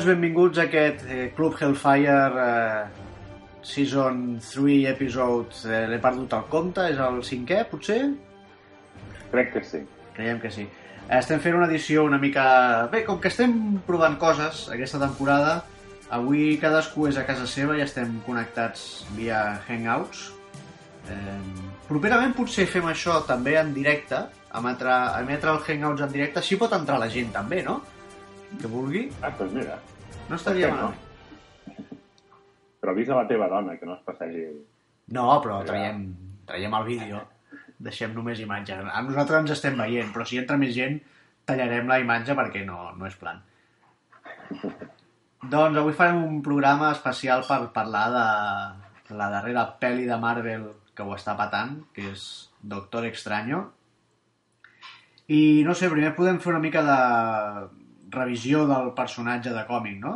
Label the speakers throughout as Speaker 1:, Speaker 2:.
Speaker 1: Doncs benvinguts a aquest eh, Club Hellfire eh, Season 3 Episode eh, L'he perdut el compte, és el cinquè, potser?
Speaker 2: Crec que sí.
Speaker 1: Creiem que sí. Estem fent una edició una mica... Bé, com que estem provant coses aquesta temporada, avui cadascú és a casa seva i estem connectats via Hangouts. Eh, properament potser fem això també en directe, emetre, emetre el Hangouts en directe. Així pot entrar la gent també, no? Que vulgui.
Speaker 2: Ah, doncs mira.
Speaker 1: No estaria
Speaker 2: Per què
Speaker 1: mal.
Speaker 2: Però avisa la teva dona, que no es passegi...
Speaker 1: No, però traiem, traiem el vídeo. Deixem només imatge. A nosaltres ens estem veient, però si entra més gent, tallarem la imatge perquè no, no és plan. Doncs avui farem un programa especial per parlar de la darrera pel·li de Marvel que ho està patant, que és Doctor Extraño. I no sé, primer podem fer una mica de revisió del personatge de còmic, no?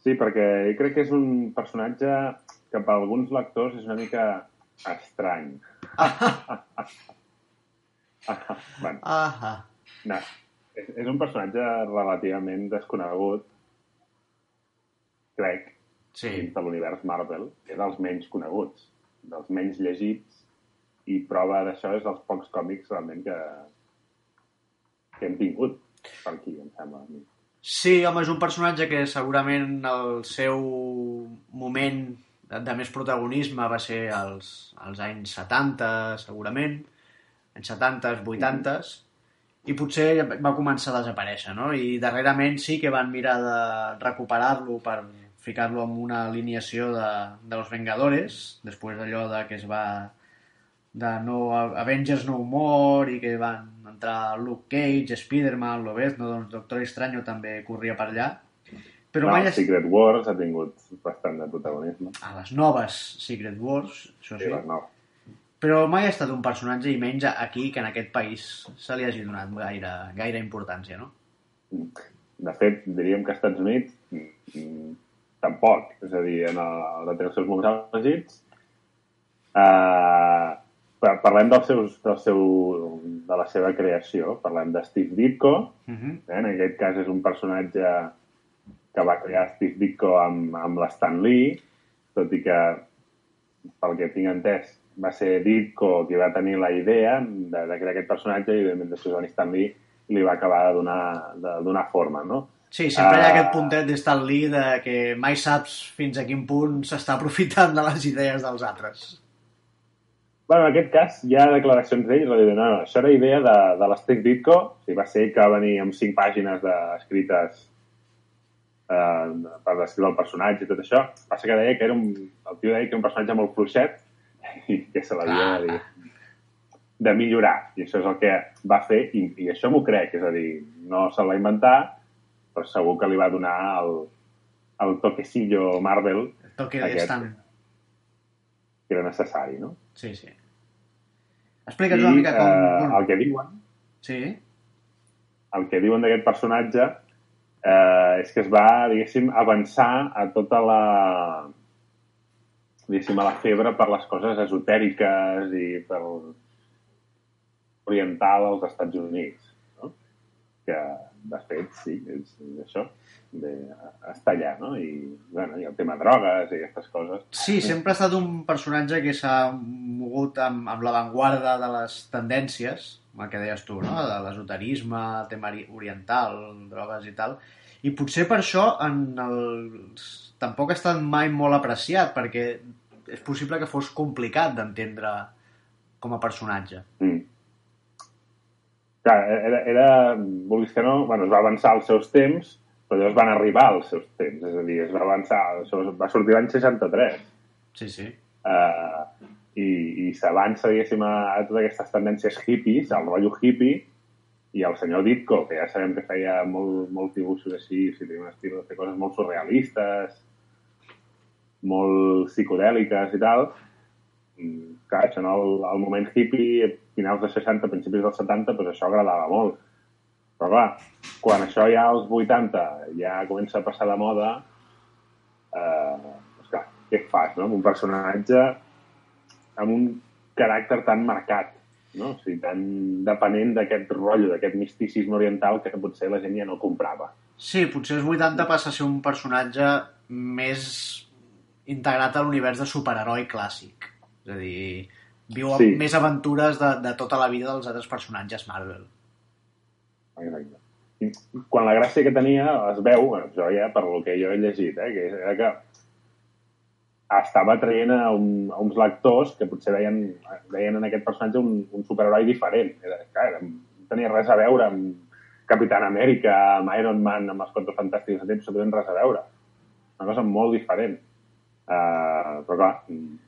Speaker 2: Sí, perquè jo crec que és un personatge que per alguns lectors és una mica estrany. bueno,
Speaker 1: Ah,
Speaker 2: no, és, és un personatge relativament desconegut, crec,
Speaker 1: sí.
Speaker 2: dins de l'univers Marvel, és dels menys coneguts, dels menys llegits, i prova d'això és els pocs còmics realment que, que hem tingut per aquí, em sembla.
Speaker 1: Sí, home, és un personatge que segurament el seu moment de, més protagonisme va ser als, als anys 70, segurament, anys 70, 80, i potser va començar a desaparèixer, no? I darrerament sí que van mirar de recuperar-lo per ficar-lo en una alineació de, de los Vengadores, després d'allò de que es va de no, Avengers No More i que van entrar Luke Cage, Spider-Man, Lobezno, doncs Doctor Extraño també corria per allà. Però
Speaker 2: no,
Speaker 1: mai.
Speaker 2: Secret Wars ha tingut bastant de protagonisme.
Speaker 1: a les noves Secret Wars, això
Speaker 2: Sí,
Speaker 1: sí,
Speaker 2: les no.
Speaker 1: però mai ha estat un personatge i menys aquí que en aquest país se li hagi donat gaire, gaire importància, no?
Speaker 2: De fet, diríem que als Estats Units tampoc. És a dir, en el, tenir els seus moments elegits, eh, parlem dels seus, del seu, de la seva creació. Parlem de Steve Ditko,
Speaker 1: Uh -huh.
Speaker 2: eh? en aquest cas és un personatge que va crear Steve Ditko amb, amb l'Stan Lee, tot i que, pel que tinc entès, va ser Ditko qui va tenir la idea de, de crear aquest personatge i, evidentment, després en Stan Lee li va acabar de donar, de donar forma, no?
Speaker 1: Sí, sempre hi ha
Speaker 2: Ah.
Speaker 1: aquest puntet d'Stan Lee de que mai saps fins a quin punt s'està aprofitant de les idees dels altres.
Speaker 2: Bueno, en aquest cas hi ha declaracions d'ell, diuen, no, no, això era idea de, de l'Steve Ditko, o sigui, va ser que va venir amb cinc pàgines de, escrites eh, per descriure el personatge i tot això. Passa que deia que era un, el tio deia que era un personatge molt fluixet i que se l'havia de, dir, de millorar. I això és el que va fer, i, i això m'ho crec, és a dir, no se'l va inventar, però segur que li va donar el, el toquecillo Marvel
Speaker 1: El toque
Speaker 2: Aquest.
Speaker 1: d'Stan.
Speaker 2: que era necessari, no?
Speaker 1: Sí, sí. Explica'ns una mica com...
Speaker 2: eh,
Speaker 1: bueno,
Speaker 2: el que diuen
Speaker 1: Sí,
Speaker 2: el que diuen d'aquest personatge eh, és que es va, diguéssim, avançar a tota la diguéssim, a la febre per les coses esotèriques i per oriental als Estats Units, no? Que, de fet, sí, és, és això, de, està allà, no? I, bueno, i el tema drogues i aquestes coses.
Speaker 1: Sí, sempre ha estat un personatge que s'ha mogut amb, amb l'avantguarda de les tendències, el que deies tu, no? de l'esoterisme, tema ori- oriental, drogues i tal, i potser per això en el... tampoc ha estat mai molt apreciat, perquè és possible que fos complicat d'entendre com a personatge.
Speaker 2: Mm. Clar, era, era, vulguis que no, bueno, es va avançar als seus temps, però llavors van arribar als seus temps, és a dir, es va avançar, va sortir l'any 63,
Speaker 1: Sí, sí.
Speaker 2: eh, i, i s'avança, diguéssim, a, a totes aquestes tendències hippies, al rotllo hippie, i el senyor Ditko, que ja sabem que feia molt, molt dibuixos així, o sigui, tenia un estil de fer coses molt surrealistes, molt psicodèliques i tal, Mm, clar, això no, el, el moment hippie, finals dels 60, principis dels 70, doncs això agradava molt. Però clar, quan això ja als 80 ja comença a passar de moda, eh, doncs clar, què fas, no? Amb un personatge amb un caràcter tan marcat, no? O sigui, tan depenent d'aquest rotllo, d'aquest misticisme oriental que potser la gent ja no comprava.
Speaker 1: Sí, potser els 80 passa a ser un personatge més integrat a l'univers de superheroi clàssic. És a dir, viu
Speaker 2: sí.
Speaker 1: més aventures de, de tota la vida dels altres personatges Marvel.
Speaker 2: Exacte. I quan la gràcia que tenia es veu, jo ja per lo que jo he llegit, eh, que era que estava traient a, un, a uns lectors que potser veien, veien en aquest personatge un, un superheroi diferent. Era, clar, era, no tenia res a veure amb Capitán Amèrica, amb Iron Man, amb els Quatre Fantàstics, no tenia res a veure. Una cosa molt diferent. Uh, però clar,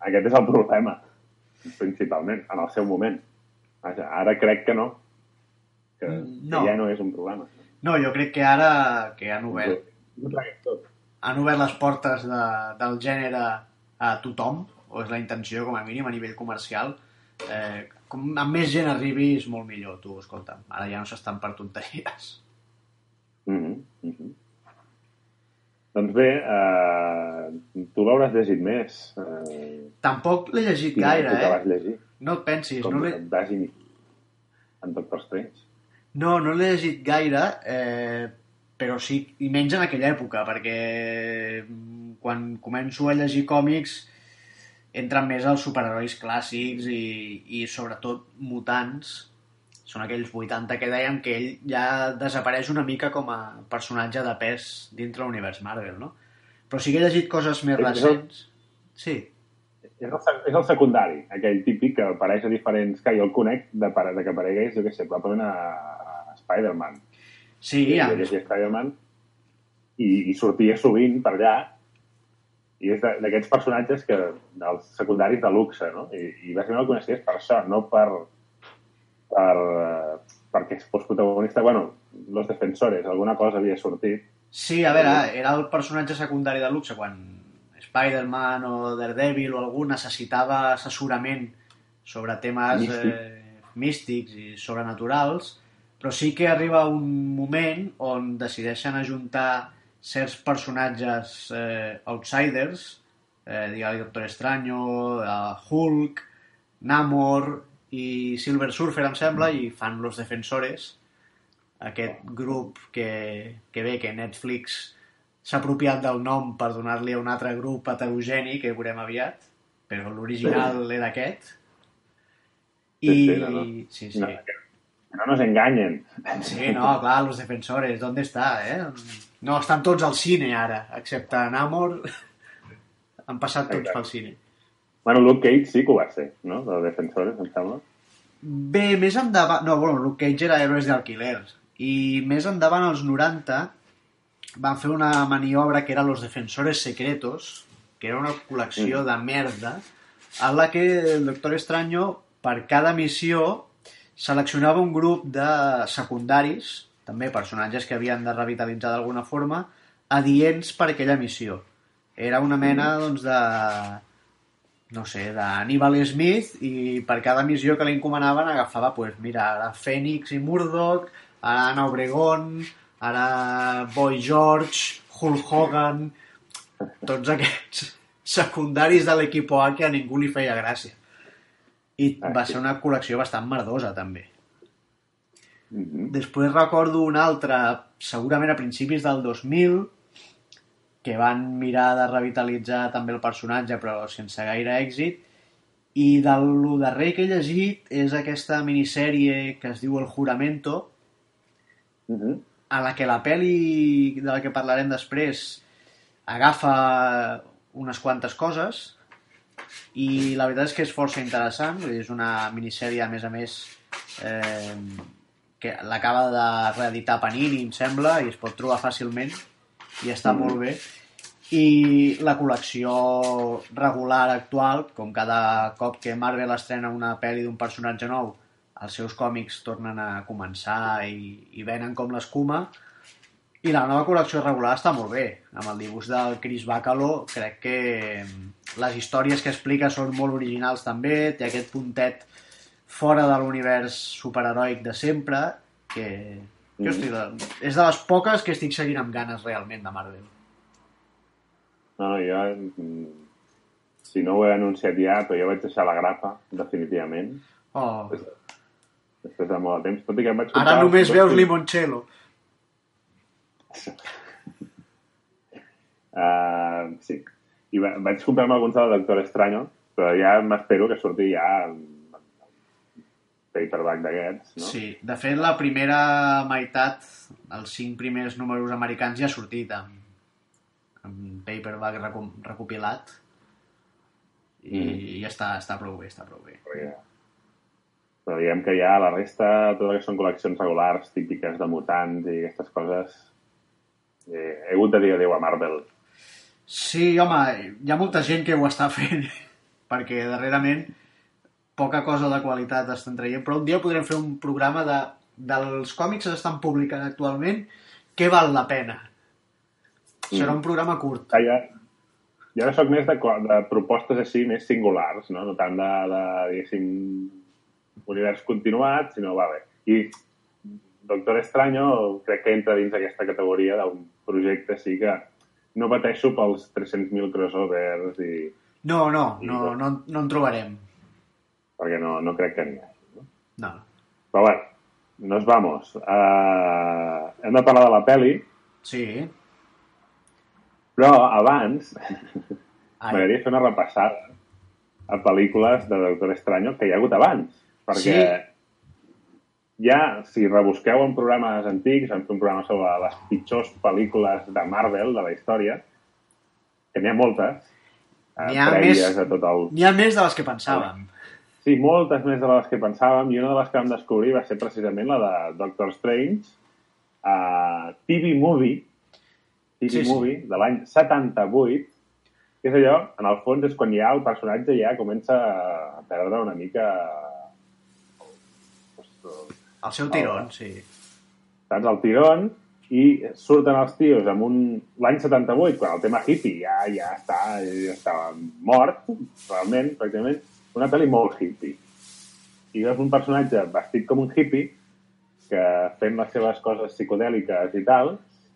Speaker 2: aquest és el problema, principalment, en el seu moment. Ara crec que no, que,
Speaker 1: No.
Speaker 2: que ja no és un problema.
Speaker 1: No, jo crec que ara que han obert,
Speaker 2: No tot.
Speaker 1: han obert les portes de, del gènere a tothom, o és la intenció, com a mínim, a nivell comercial, eh, com amb més gent arribis, molt millor, tu, escolta'm. Ara ja no s'estan per tonteries.
Speaker 2: Mm -hmm. Doncs bé, uh, tu l'hauràs llegit més. Uh,
Speaker 1: Tampoc l'he llegit gaire, eh?
Speaker 2: vas llegir?
Speaker 1: No et pensis,
Speaker 2: Com
Speaker 1: no l'he...
Speaker 2: iniciar en Doctor Strange?
Speaker 1: No, no l'he llegit gaire, eh, però sí, i menys en aquella època, perquè mm, quan començo a llegir còmics entren més els superherois clàssics i, i sobretot mutants, són aquells 80 que dèiem que ell ja desapareix una mica com a personatge de pes dintre l'univers Marvel, no? Però sí que he llegit coses més recents. Sí,
Speaker 2: És el, és el secundari, aquell típic que apareix a diferents... Que jo el conec de, de que aparegués, jo què sé, probablement a, a Spider-Man.
Speaker 1: sí,
Speaker 2: I
Speaker 1: ja.
Speaker 2: jo llegia Spider-Man i, i sortia sovint per allà i és d'aquests personatges que dels secundaris de luxe, no? I, i bàsicament el coneixies per això, no per, per perquè fos protagonista. Bueno, Los Defensores, alguna cosa havia sortit.
Speaker 1: Sí, a veure, era el personatge secundari de luxe quan Spider-Man o Daredevil o algú necessitava assessorament sobre temes
Speaker 2: Místic.
Speaker 1: eh, místics i sobrenaturals, però sí que arriba un moment on decideixen ajuntar certs personatges eh, outsiders, eh, digue Doctor Extraño, eh, Hulk, Namor i Silver Surfer, em sembla, i fan Los Defensores, aquest grup que, que bé, que Netflix s'ha apropiat del nom per donar-li a un altre grup heterogeni que veurem aviat, però l'original era aquest. I...
Speaker 2: Sí, sí, no, no.
Speaker 1: sí, sí.
Speaker 2: No, que no nos enganyen.
Speaker 1: Sí, no, clar, los defensores, ¿dónde està, eh? No, estan tots al cine ara, excepte Namor. Han passat tots
Speaker 2: Exacte.
Speaker 1: pel cine.
Speaker 2: Bueno, Luke Cage sí que ho va ser, no? De Defensores, em sembla.
Speaker 1: Bé, més endavant... No, bueno, Luke Cage era Héroes d'Alquilers. I més endavant, als 90, van fer una maniobra que era Los Defensores Secretos, que era una col·lecció
Speaker 2: Mm.
Speaker 1: de merda, en la que el Doctor Extraño, per cada missió, seleccionava un grup de secundaris, també personatges que havien de revitalitzar d'alguna forma, adients per aquella missió. Era una mena, doncs, de no sé, d'Aníbal Smith i per cada missió que li encomanaven agafava, pues, mira, ara Fènix i Murdoch, ara Anna Obregón, ara Boy George, Hulk Hogan, tots aquests secundaris de l'equip A que a ningú li feia gràcia. I
Speaker 2: Ah,
Speaker 1: va
Speaker 2: sí.
Speaker 1: ser una col·lecció bastant merdosa, també.
Speaker 2: Mm -hmm.
Speaker 1: Després recordo una altra, segurament a principis del 2000, que van mirar de revitalitzar també el personatge, però sense gaire èxit. I del darrer que he llegit és aquesta minissèrie que es diu El Juramento,
Speaker 2: Mm -hmm.
Speaker 1: A la que la peli de la que parlarem després agafa unes quantes coses i la veritat és que és força interessant és una minissèrie a més a més eh, que l'acaba de reeditar Panini em sembla i es pot trobar fàcilment i està
Speaker 2: Mm.
Speaker 1: molt bé i la col·lecció regular actual, com cada cop que Marvel estrena una pel·li d'un personatge nou, els seus còmics tornen a començar i, i venen com l'escuma, i la nova col·lecció regular està molt bé. Amb el dibuix del Chris Bacalo crec que les històries que explica són molt originals també, té aquest puntet fora de l'univers superheroic de sempre, que jo
Speaker 2: Mm.
Speaker 1: estic, de- és de les poques que estic seguint amb ganes realment de Marvel.
Speaker 2: No, no, jo... mm, Si no ho he anunciat ja, però jo vaig deixar la grapa, definitivament,
Speaker 1: Oh,
Speaker 2: després de molt de temps, tot i que em vaig
Speaker 1: ara
Speaker 2: comprar
Speaker 1: només veus
Speaker 2: prim-
Speaker 1: Limoncello.
Speaker 2: Uh, sí. I va, vaig comprar-me alguns del Doctor Extraño, però ja m'espero que surti ja paperback d'aquests, no?
Speaker 1: Sí, de fet, la primera meitat, els cinc primers números americans ja ha sortit amb, amb paperback recu recopilat i,
Speaker 2: Mm.
Speaker 1: i ja està, està prou bé, està prou bé.
Speaker 2: Perquè... Però diguem que ja la resta, tot el que són col·leccions regulars, típiques de mutants i aquestes coses, eh, he hagut de dir adéu a Marvel.
Speaker 1: Sí, home, hi ha molta gent que ho està fent, perquè darrerament poca cosa de qualitat estan traient, però un dia podrem fer un programa de, dels còmics que s'estan publicant actualment, què val la pena? Serà un programa curt.
Speaker 2: Ah, ja, ja ara soc més de, de propostes així més singulars, no, no tant de, de diguéssim, univers continuat, sinó, va bé. I Doctor Extraño crec que entra dins aquesta categoria d'un projecte així que no pateixo pels 300.000 crossovers i
Speaker 1: No, no, no, no, no en trobarem.
Speaker 2: perquè no, no crec que n'hi hagi. No?
Speaker 1: No.
Speaker 2: Però bueno, nos vamos. Uh, hem de parlar de la peli,
Speaker 1: Sí.
Speaker 2: però abans m'agradaria fer una repassada a pel·lícules de Doctor Extraño que hi ha hagut abans. Perquè
Speaker 1: Sí.
Speaker 2: ja, si rebusqueu en programes antics, fer un programa sobre les pitjors pel·lícules de Marvel de la història, que n'hi ha moltes, eh,
Speaker 1: N'hi ha
Speaker 2: prèvies
Speaker 1: més-
Speaker 2: a tot el...
Speaker 1: N'hi ha més de les que pensàvem.
Speaker 2: Sí, moltes més de les que pensàvem, i una de les que vam descobrir va ser precisament la de Doctor Strange, uh, TV Movie, TV
Speaker 1: Sí, sí.
Speaker 2: Movie, de l'any 78, que és allò, en el fons, és quan ja el personatge ja comença a perdre una mica...
Speaker 1: El seu tirón, sí.
Speaker 2: saps, el tirón, i surten els tios amb un... L'any 78, quan el tema hippie ja, ja està, ja està mort, realment, pràcticament, una pel·li molt hippie. I veus un personatge vestit com un hippie, que fent les seves coses psicodèliques i tal,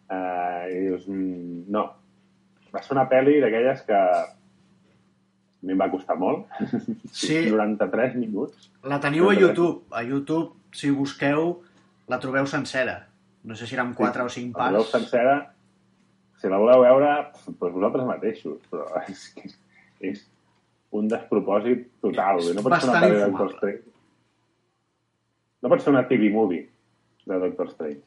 Speaker 2: eh, i dius, mm, no. Va ser una pel·li d'aquelles que a mi em va costar molt.
Speaker 1: Sí.
Speaker 2: 93 minuts.
Speaker 1: La teniu a YouTube. A YouTube, si busqueu, la trobeu sencera. No sé si eren 4 o 5
Speaker 2: La voleu
Speaker 1: parts.
Speaker 2: sencera, si la voleu veure, doncs vosaltres mateixos, però és que és un despropòsit total.
Speaker 1: És
Speaker 2: no pot ser una pel·li de. Doctor Strange. No pot ser una TV movie de Doctor Strange.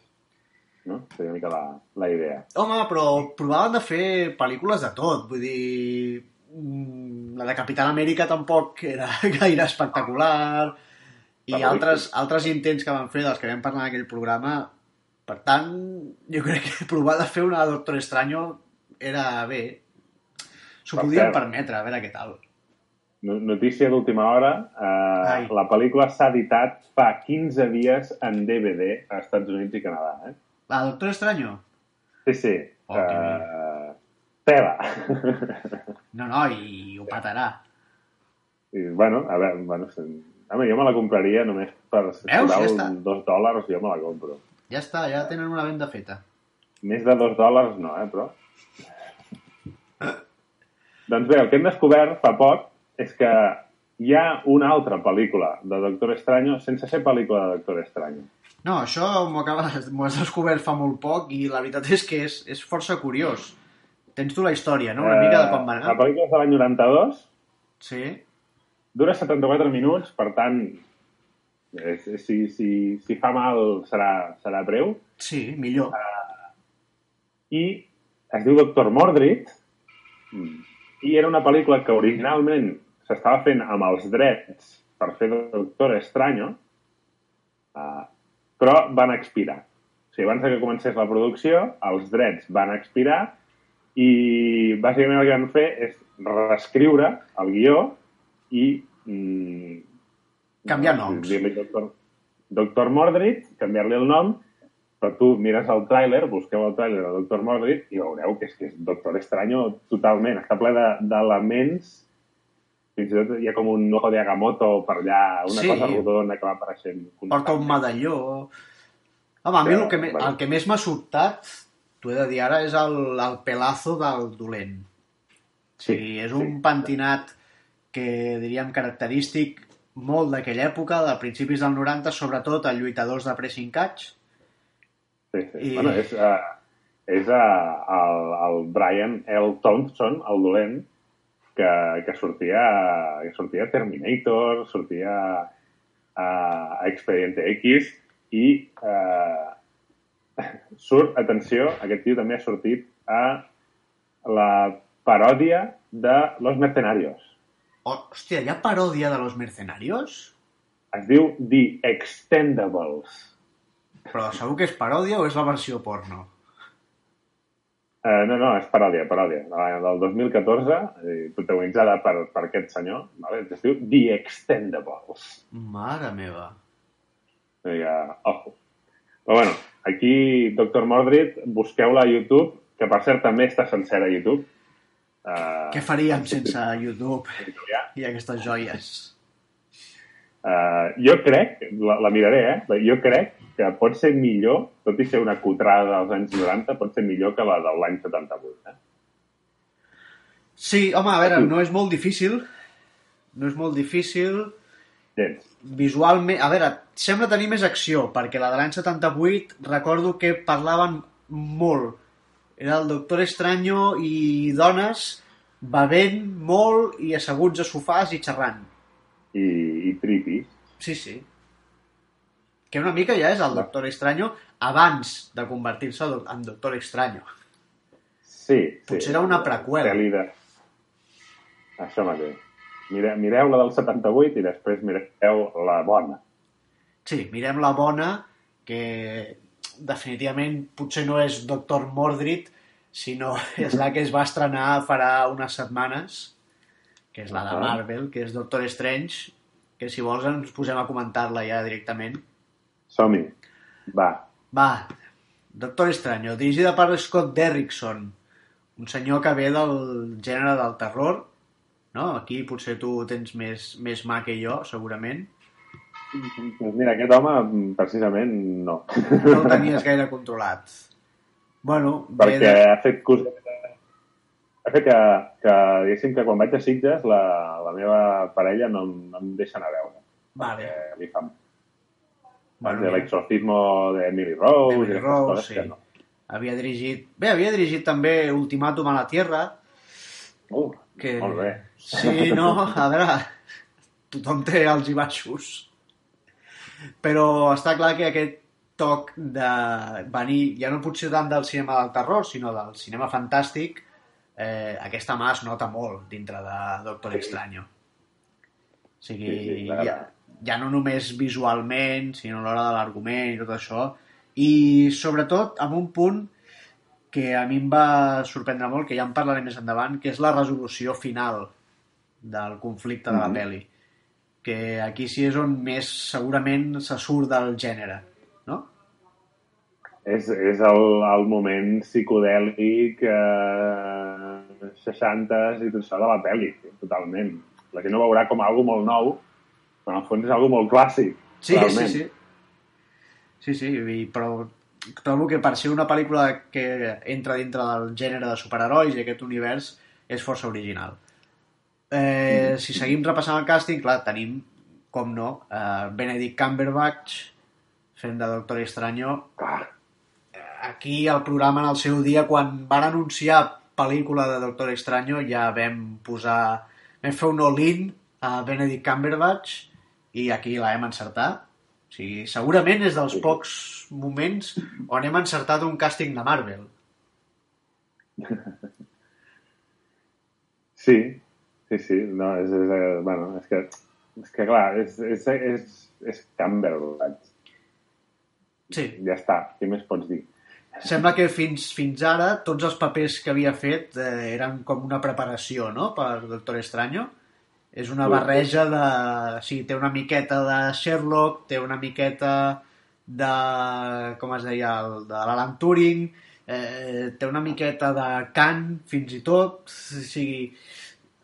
Speaker 2: No? Seria una mica la, la idea.
Speaker 1: Home, però provaven de fer pel·lícules de tot. Vull dir, mm, la de Capitán Amèrica tampoc era gaire espectacular. I altres, altres intents que van fer, dels que vam parlar en aquell programa, per tant, jo crec que provar de fer una Doctor Extraño era bé. S'ho podien
Speaker 2: cert.
Speaker 1: permetre, a veure què tal.
Speaker 2: No- Notícia d'última hora. Eh,
Speaker 1: Ai.
Speaker 2: la pel·lícula s'ha editat fa 15 dies en DVD a Estats Units i Canadà. Eh?
Speaker 1: La Doctor Extraño?
Speaker 2: Sí, sí.
Speaker 1: Oh,
Speaker 2: Eh, tela.
Speaker 1: No, no, i ho patarà.
Speaker 2: I, bueno, a veure, bueno. Home, jo me la compraria només per
Speaker 1: Veus? Ja està.
Speaker 2: dos dòlars, jo me la compro.
Speaker 1: Ja està, ja tenen una venda feta.
Speaker 2: Més de dos dòlars no, eh, però... doncs bé, el que hem descobert fa poc és que hi ha una altra pel·lícula de Doctor Extraño sense ser pel·lícula de Doctor Extraño.
Speaker 1: No, això m'ho has descobert fa molt poc i la veritat és que és, és força curiós. Tens tu la història, no? Una mica de com va
Speaker 2: Eh, La
Speaker 1: anar.
Speaker 2: pel·lícula és de l'any 92,
Speaker 1: Sí.
Speaker 2: Dura 74 minuts, per tant, eh, si, si, si fa mal serà, serà breu.
Speaker 1: Sí, millor.
Speaker 2: i es diu Doctor Mordred i era una pel·lícula que originalment s'estava fent amb els drets per fer Doctor Extraño uh, però van expirar. O sigui, abans que comencés la producció, els drets van expirar i bàsicament el que van fer és reescriure el guió i mm,
Speaker 1: Canviar noms.
Speaker 2: Doctor, Doctor Mordred, canviar-li el nom, però tu mires el tràiler, busqueu el tràiler de Doctor Mordred i veureu que és, que és Doctor Extraño totalment. Està ple de- d'elements fins i tot hi ha com un ojo de Agamotto per allà, una
Speaker 1: Sí.
Speaker 2: cosa rodona que va apareixent.
Speaker 1: Porta un medalló... Home, a mi el que, me, el que més m'ha sobtat, t'ho he de dir ara, és el, el pelazo del dolent. Sí,
Speaker 2: Sí,
Speaker 1: és un
Speaker 2: sí.
Speaker 1: pentinat que diríem característic molt d'aquella època, de principis del 90, sobretot a lluitadors de pressing catch.
Speaker 2: Sí, sí.
Speaker 1: I-
Speaker 2: Bueno, és, uh, és uh, el, el Brian L. Thompson, el dolent, que, que sortia, que sortia Terminator, sortia a, a Expediente X i eh, surt, atenció, aquest tio també ha sortit a la paròdia de Los Mercenarios.
Speaker 1: Oh, hòstia, hi ha paròdia de Los Mercenarios?
Speaker 2: Es diu The Extendables.
Speaker 1: Però segur que és paròdia o és la versió porno?
Speaker 2: Uh, no, no, és paròdia, paròdia. De- Del 2014, eh, protagonitzada per, per aquest senyor, vale? es diu The Extendables.
Speaker 1: Mare meva.
Speaker 2: Hi ha... Ojo. Però bueno, aquí, Dr. Mordred, busqueu-la a YouTube, que per cert també està sencera a YouTube. Uh,
Speaker 1: Què faríem sense YouTube i aquestes joies?
Speaker 2: Uh, jo crec, la, la miraré, eh? Jo crec que pot ser millor, tot i ser una cutrada dels anys 90, pot ser millor que la de l'any 78. Eh?
Speaker 1: Sí, home, a veure, no és molt difícil. No és molt difícil.
Speaker 2: Gens.
Speaker 1: Visualment... A veure, sembla tenir més acció, perquè la de l'any 78 recordo que parlaven molt. Era el Doctor Estranyo i dones bevent molt i asseguts a sofàs i xerrant.
Speaker 2: I, i tripis.
Speaker 1: Sí, sí. Que una mica ja és el Doctor Estranyo abans de convertir-se en Doctor Estranyo.
Speaker 2: Sí, sí.
Speaker 1: Potser era una preqüela.
Speaker 2: Pel·li de... Això mateix. Mire, mireu la del 78 i després mireu la bona.
Speaker 1: Sí, mirem la bona, que definitivament potser no és Doctor Mordred, sinó és la que es va estrenar farà unes setmanes, que és la de. Marvel, que és Doctor Strange, que si vols ens posem a comentar-la ja directament.
Speaker 2: Som-hi. Va.
Speaker 1: Va, Doctor Estranyo, dirigida per Scott Derrickson, un senyor que ve del gènere del terror, no? Aquí potser tu tens més, més mà que jo, segurament.
Speaker 2: Doncs mira, aquest home, precisament, no.
Speaker 1: No ho tenies gaire controlat. Bueno,
Speaker 2: Perquè
Speaker 1: de...
Speaker 2: ha fet coses... Ha fet que, que, diguéssim, que quan vaig a Sitges, la, la meva parella no, no em deixa anar a veure.
Speaker 1: Vale.
Speaker 2: Li fa...
Speaker 1: Bueno,
Speaker 2: de l'exorcismo de Emily Rose
Speaker 1: Emily Rose, sí.
Speaker 2: no.
Speaker 1: Havia dirigit... Bé, havia dirigit també Ultimàtum a la Tierra,
Speaker 2: Uh,
Speaker 1: que...
Speaker 2: Molt bé.
Speaker 1: Sí, no, a veure, tothom té alts i baixos. Però està clar que aquest toc de venir, ja no potser tant del cinema del terror, sinó del cinema fantàstic, eh, aquesta mà es nota molt dintre de Doctor
Speaker 2: Sí.
Speaker 1: Extraño. O sigui,
Speaker 2: Sí, sí, clar.
Speaker 1: ja, ja no només visualment, sinó a l'hora de l'argument i tot això. I sobretot amb un punt que a mi em va sorprendre molt, que ja en parlaré més endavant, que és la resolució final del conflicte de la
Speaker 2: Mhm.
Speaker 1: pel·li. Que aquí sí és on més segurament se surt del gènere, no?
Speaker 2: És, és el, el moment psicodèlic eh, 60s i tot això de la pel·li, totalment. La gent ho veurà com algo molt nou, però en el fons és algo molt clàssic.
Speaker 1: Sí,
Speaker 2: realment.
Speaker 1: sí, sí. Sí, sí, i, però trobo que per ser una pel·lícula que entra dintre del gènere de superherois i aquest univers és força original. Eh, si seguim repassant el càsting, clar, tenim, com no, eh, Benedict Cumberbatch fent de Doctor Estranyo.
Speaker 2: Clar,
Speaker 1: Aquí al programa en el seu dia, quan van anunciar pel·lícula de Doctor Estranyo, ja vam posar... Vam fer un all-in a Benedict Cumberbatch i aquí la hem encertat. O sigui, segurament és dels pocs moments on hem encertat un càsting de Marvel.
Speaker 2: Sí, sí, sí. No, és, és, eh, bueno, és que, és que clar, és, és, és, és Cumberbatch.
Speaker 1: Sí,
Speaker 2: Ja està, què més pots dir?
Speaker 1: sembla que fins, fins ara tots els papers que havia fet eh, eren com una preparació, no?, per Doctor Estranyo. És una barreja de... Sí, té una miqueta de Sherlock, té una miqueta de... com es deia? El, de l'Alan Turing, eh, té una miqueta de Kant, fins i tot. O sigui,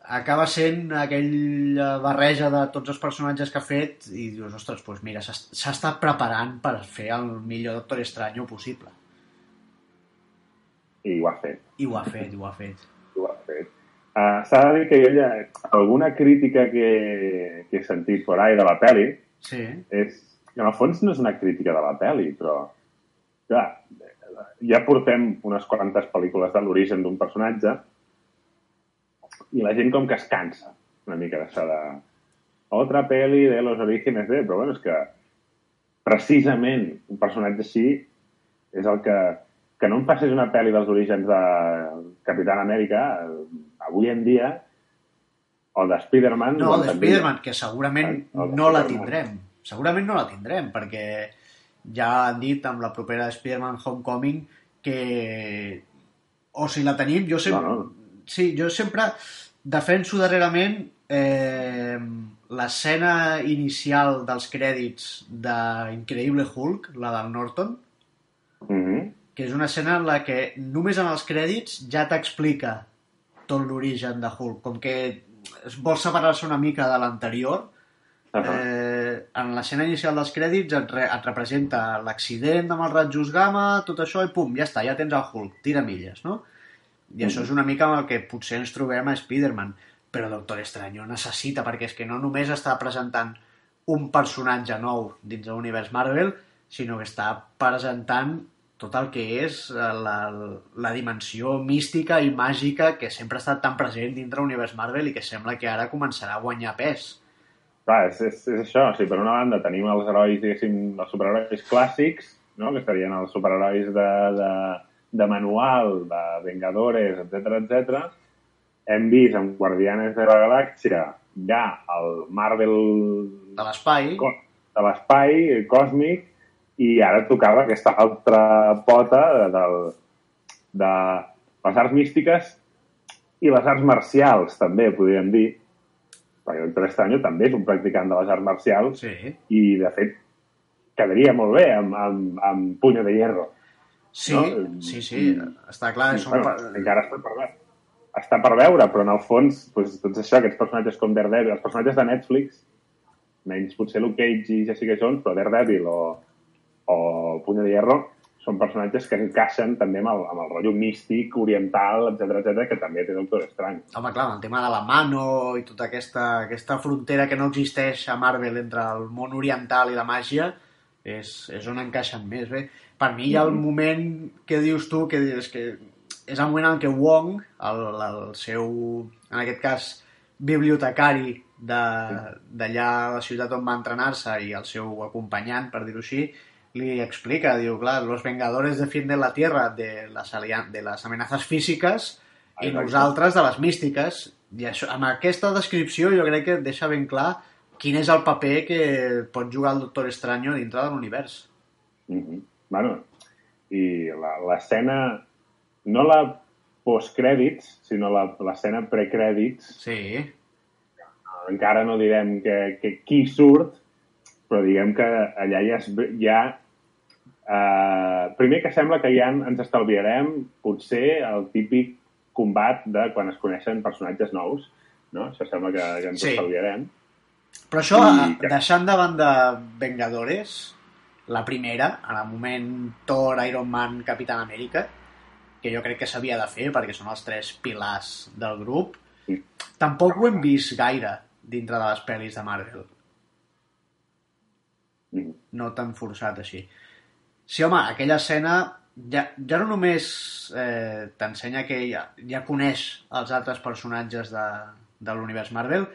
Speaker 1: acaba sent aquella barreja de tots els personatges que ha fet i dius, ostres, doncs mira, s'ha estat preparant per fer el millor Doctor Estranyo possible.
Speaker 2: I ho ha fet.
Speaker 1: I ho ha fet, i ho ha fet.
Speaker 2: I ho ha fet. Uh, S'ha de dir que jo ja, alguna crítica que, que he sentit por ahí de la pel·li
Speaker 1: Sí,
Speaker 2: és, en el fons no és una crítica de la pel·li, però clar, ja portem unes quantes pel·lícules de l'origen d'un personatge i la gent com que es cansa una mica d'això de otra peli de los orígenes de... Però bueno, és que precisament un personatge així és el que... Que no em passés una pel·li dels orígens de Capitán Amèrica avui en dia o de Spider-Man...
Speaker 1: No, de. Spider-Man, que segurament
Speaker 2: de
Speaker 1: no la tindrem. Segurament no la tindrem, perquè ja han dit amb la propera Spider-Man Homecoming que... O si la tenim, jo sempre...
Speaker 2: No, no.
Speaker 1: Sí, jo sempre defenso darrerament eh, l'escena inicial dels crèdits d'Increïble Hulk, la del Norton,
Speaker 2: Mhm.
Speaker 1: que és una escena en la que només en els crèdits ja t'explica tot l'origen de Hulk, com que es vol separar-se una mica de l'anterior,
Speaker 2: Ahà.
Speaker 1: eh, en l'escena inicial dels crèdits et, re, et representa l'accident amb els rajos gamma, tot això, i pum, ja està, ja tens el Hulk, tira milles, no? I això és una mica amb el que potser ens trobem a Spider-Man, però Doctor Estranyo necessita, perquè és que no només està presentant un personatge nou dins de l'univers Marvel, sinó que està presentant tot el que és eh, la, la dimensió mística i màgica que sempre ha estat tan present dintre l'univers Marvel i que sembla que ara començarà a guanyar pes.
Speaker 2: Clar, és, és, és això. O sigui, per una banda tenim els herois, diguéssim, els superherois clàssics, no? que estarien els superherois de, de, de manual, de Vengadores, etc etc. Hem vist en Guardianes de la Galàxia ja el Marvel
Speaker 1: De l'espai,
Speaker 2: de l'espai còsmic i ara tocava aquesta altra pota de, del, de les arts místiques i les arts marcials, també, podríem dir, perquè Doctor Estranyo també és un practicant de les arts marcials
Speaker 1: sí.
Speaker 2: i, de fet, quedaria molt bé amb, amb, amb Puño de Hierro.
Speaker 1: Sí,
Speaker 2: No?
Speaker 1: sí, sí, està clar.
Speaker 2: I,
Speaker 1: Són
Speaker 2: bueno,
Speaker 1: pa-
Speaker 2: encara està per veure. Està per veure, però en el fons, doncs, tots això, aquests personatges com Daredevil, els personatges de Netflix, menys potser Luke Cage i Jessica Jones, però Daredevil o, o Puño de Hierro són personatges que encaixen també amb el, amb el rotllo místic, oriental, etc etc que també té Doctor Strange.
Speaker 1: Home, clar, el tema de la mano i tota aquesta, aquesta frontera que no existeix a Marvel entre el món oriental i la màgia és, és on encaixen més bé. Per mi hi ha el moment que dius tu, que és que és el moment en què Wong, el, el seu, en aquest cas, bibliotecari de- d'allà a la ciutat on va entrenar-se i el seu acompanyant, per dir-ho així, li explica, diu, clar, los vengadores defienden la tierra de alian- de las amenazas físicas i
Speaker 2: Exacte.
Speaker 1: nosaltres de les místiques. I això, amb aquesta descripció jo crec que deixa ben clar quin és el paper que pot jugar el Doctor Estranyo dintre de l'univers.
Speaker 2: Mm -hmm. Bueno, i la- l'escena, no la postcrèdits, sinó la- l'escena precrèdits,
Speaker 1: Sí,
Speaker 2: encara no direm que, que qui surt, però diguem que allà ja, es, ja eh, primer que sembla que ja ens estalviarem potser el típic combat de quan es coneixen personatges nous, no? Això sembla que, que ens
Speaker 1: Sí.
Speaker 2: estalviarem.
Speaker 1: Però això,
Speaker 2: I
Speaker 1: I...
Speaker 2: que-
Speaker 1: deixant de banda Vengadores, la primera, en el moment Thor, Iron Man, Capitán Amèrica, que jo crec que s'havia de fer perquè són els tres pilars del grup,
Speaker 2: Sí.
Speaker 1: tampoc ho hem vist gaire dintre de les pel·lis de Marvel.
Speaker 2: Mm.
Speaker 1: No tan forçat així. Sí, home, aquella escena ja, ja no només eh, t'ensenya que ja, ja coneix els altres personatges de, de l'univers Marvel,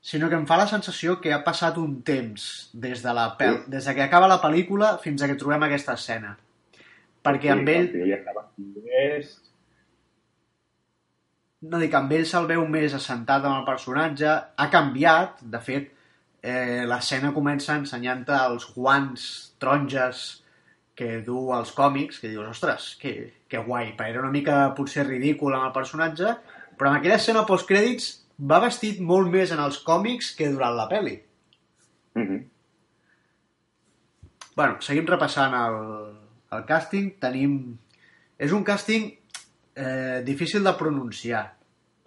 Speaker 1: sinó que em fa la sensació que ha passat un temps des de, la pel
Speaker 2: Sí.
Speaker 1: des de que acaba la pel·lícula fins a que trobem aquesta escena. Perquè amb ell,
Speaker 2: més...
Speaker 1: no dic, amb ell se'l veu més assentat amb el personatge, ha canviat, de fet, eh, l'escena comença ensenyant-te els guants taronges que du als còmics, que dius, ostres, que, que guai, però era una mica potser ridícul amb el personatge, però en aquella escena postcrèdits va vestit molt més en els còmics que durant la pel·li.
Speaker 2: Mm -hmm.
Speaker 1: Bueno, seguim repassant el, el càsting. Tenim... És un càsting eh, difícil de pronunciar.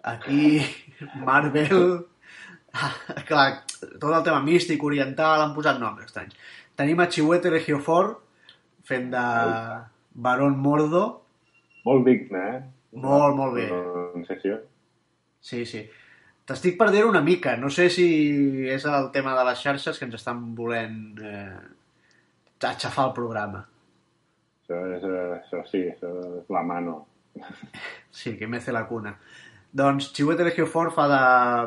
Speaker 1: Aquí, Marvel... Clar, tot el tema místic, oriental, han posat noms estranys. Tenim a Chiwetel Ejiofor fent de Baron Mordo.
Speaker 2: Molt digne, eh?
Speaker 1: Molt, molt bé.
Speaker 2: Pronunciació.
Speaker 1: Sí, sí. T'estic perdent una mica. No sé si és el tema de les xarxes que ens estan volent eh, aixafar el programa.
Speaker 2: Això, és, eh, això sí, això és la mano.
Speaker 1: Sí, que mece la cuna. Doncs Chiwetel Ejiofor fa de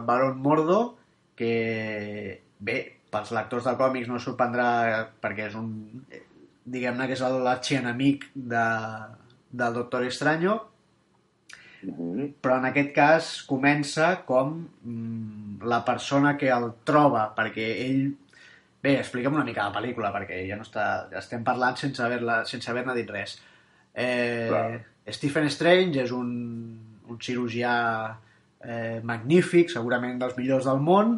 Speaker 1: Baron Mordo, que bé, pels lectors de còmics no sorprendrà perquè és un diguem-ne que és l'arxienemic de, del Doctor Extraño Però en aquest cas comença com mm, la persona que el troba perquè ell bé, explica'm una mica la pel·lícula perquè ja no està, estem parlant sense haver-ne sense haver dit res eh,
Speaker 2: Clar.
Speaker 1: Stephen Strange és un, un cirurgià eh, magnífic, segurament dels millors del món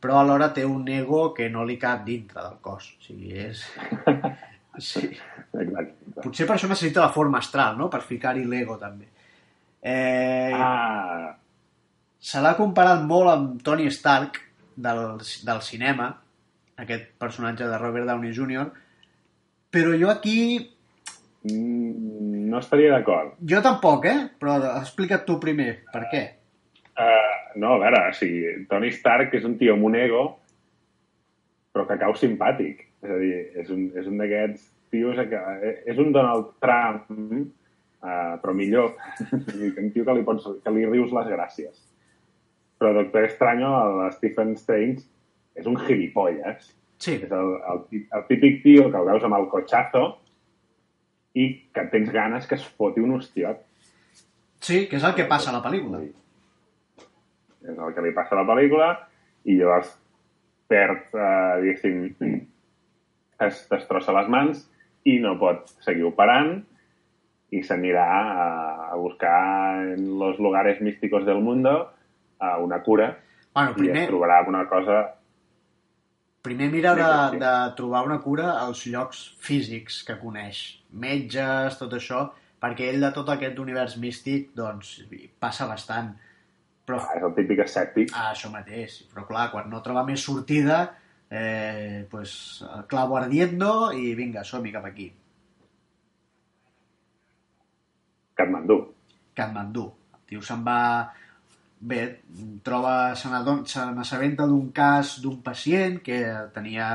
Speaker 1: però alhora té un ego que no li cap dintre del cos o sigui, és... sí.
Speaker 2: Exacte.
Speaker 1: potser per això necessita la forma astral no? per ficar-hi l'ego també eh,
Speaker 2: Ah,
Speaker 1: se l'ha comparat molt amb Tony Stark del, del cinema, aquest personatge de Robert Downey Jr., però jo aquí...
Speaker 2: mm, no estaria d'acord.
Speaker 1: Jo tampoc, eh? Però explica't tu primer, per què?
Speaker 2: Uh, no, a veure, o sigui, Tony Stark és un tio amb un ego, però que cau simpàtic. És a dir, és un, és un d'aquests tios que... És un Donald Trump, uh, però millor. Un tio que li, pots, que li rius les gràcies. Però Doctor Extraño, el Stephen Strange, és un gilipolles.
Speaker 1: Sí,
Speaker 2: És el, el, el típic tio que el veus amb el cotxazo i que tens ganes que es foti un hostiot.
Speaker 1: sí, que és el que passa a la pel·lícula.
Speaker 2: És el que li passa a la pel·lícula i llavors perd, eh, diguéssim, es destrossa les mans i no pot seguir operant i s'anirà a, a buscar en los lugares místicos del mundo a una cura
Speaker 1: Bueno,
Speaker 2: i
Speaker 1: primer,
Speaker 2: es trobarà amb una cosa...
Speaker 1: primer mira de,
Speaker 2: Sí.
Speaker 1: de trobar una cura als llocs físics que coneix. Metges, tot això, perquè ell de tot aquest univers místic, doncs, passa bastant. Però
Speaker 2: Ah, és el típic escèptic.
Speaker 1: Ah, això mateix. Però clar, quan no troba més sortida, eh, pues, clavo ardiendo i vinga, som-hi cap aquí.
Speaker 2: Katmandú.
Speaker 1: Katmandú. El tio se'n va... Bé, troba, se n'assabenta d'un cas d'un pacient que tenia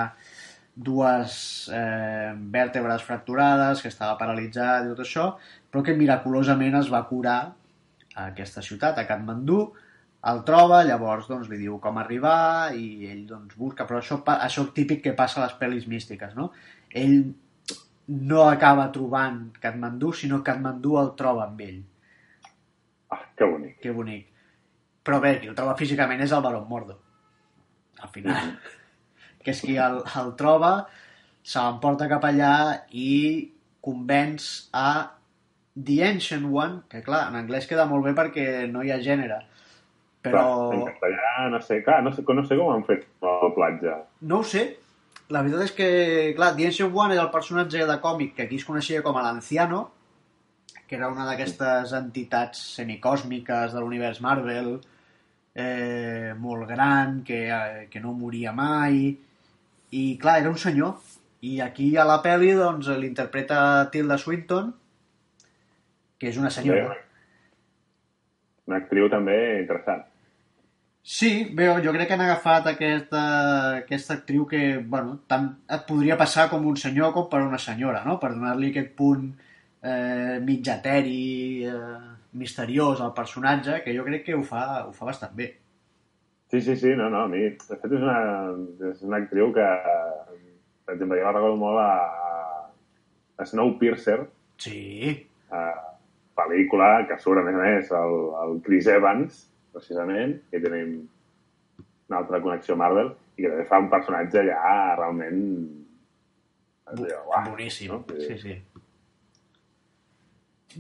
Speaker 1: dues eh, vèrtebres fracturades, que estava paralitzat i tot això, però que miraculosament es va curar a aquesta ciutat, a Katmandú, el troba, llavors doncs, li diu com arribar i ell doncs, busca, però això, això típic que passa a les pel·lis místiques, no? Ell no acaba trobant Katmandú, sinó Katmandú el troba amb ell.
Speaker 2: Ah, que bonic.
Speaker 1: Que bonic. Però bé, qui el troba físicament és el Baron Mordo. Al final. que és qui el, el troba, se l'emporta cap allà i convenç a The Ancient One, que clar, en anglès queda molt bé perquè no hi ha gènere. Però
Speaker 2: Clar, en castellà, no sé, clar, no sé, no sé com han fet el platja.
Speaker 1: no ho sé. La veritat és que, clar, The Ancient One era el personatge de còmic que aquí es coneixia com a l'Anciano, que era una d'aquestes entitats semicòsmiques de l'univers Marvel, eh, molt gran, que, eh, que no moria mai, i clar, era un senyor. I aquí a la pel·li doncs, l'interpreta Tilda Swinton, que és una senyora.
Speaker 2: Una actriu també interessant.
Speaker 1: Sí, bé, jo crec que han agafat aquesta, aquesta actriu que, bueno, tant et podria passar com un senyor com per una senyora, no? Per donar-li aquest punt eh, mig eteri, eh, misteriós al personatge, que jo crec que ho fa, ho fa bastant bé.
Speaker 2: Sí, sí, sí, no, no, a mi, de fet, és una, és una actriu que, per exemple, jo la recordo molt a, a Snowpiercer,
Speaker 1: Sí,
Speaker 2: a pel·lícula que surt, a més a més, el, el Chris Evans, precisament, que tenim una altra connexió Marvel, i que també fa un personatge ja realment... uah,
Speaker 1: boníssim.
Speaker 2: no?
Speaker 1: Sí, sí.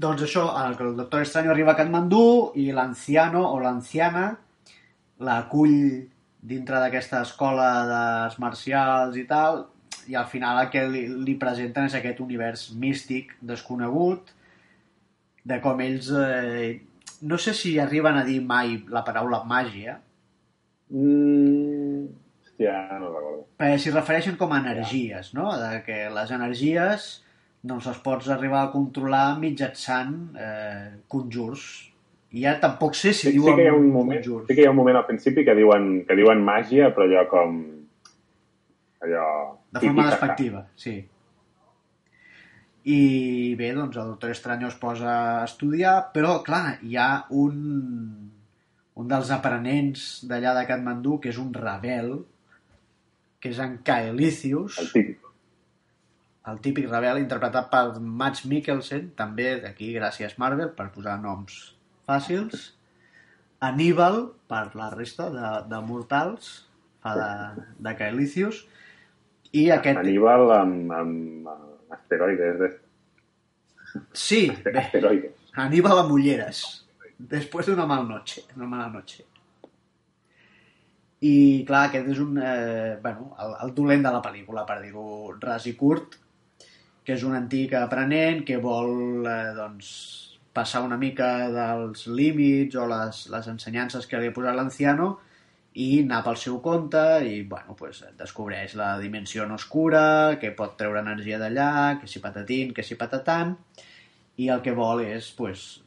Speaker 1: Doncs això, el, el Doctor Extraño arriba a Katmandú i l'anciano o l'anciana l'acull dintre d'aquesta escola d'arts marcials i tal, i al final el que li, li presenten és aquest univers místic, desconegut, de com ells... Eh, no sé si arriben a dir mai la paraula màgia,
Speaker 2: Mm, hòstia, no recordo.
Speaker 1: perquè s'hi refereixen com a energies, no? De que les energies doncs les pots arribar a controlar mitjançant eh, conjurs. I ja tampoc sé si
Speaker 2: Sí, sí
Speaker 1: diuen
Speaker 2: que hi ha un moment,
Speaker 1: conjurs.
Speaker 2: sí que hi ha un moment al principi que diuen, que diuen màgia, però allò com... Allò...
Speaker 1: De forma despectiva, sí. I bé, doncs el Doctor Estranyo es posa a estudiar, però clar, hi ha un, un dels aprenents d'allà de Katmandú que és un rebel, que és en Kaelicius,
Speaker 2: El típic.
Speaker 1: el típic rebel interpretat per Mads Mikkelsen, també d'aquí gràcies Marvel, per posar noms fàcils. Aníbal, per la resta de, de mortals, fa de, de Kaelicius. I aquest...
Speaker 2: Aníbal amb, amb, amb asteroides. De...
Speaker 1: Sí, bé,
Speaker 2: Asteroides.
Speaker 1: Aníbal a Mulleres, después de una mal noche, una mala noche. I, clar, aquest és un, eh, bueno, el, el dolent de la pel·lícula, per dir-ho ras i curt, que és un antic aprenent que vol, eh, doncs, passar una mica dels límits o les, les ensenyances que li ha posat l'anciano i anar pel seu compte i, bueno, pues, descobreix la dimensió no oscura, que pot treure energia d'allà, que si patatín, que si patatan, i el que vol és pues,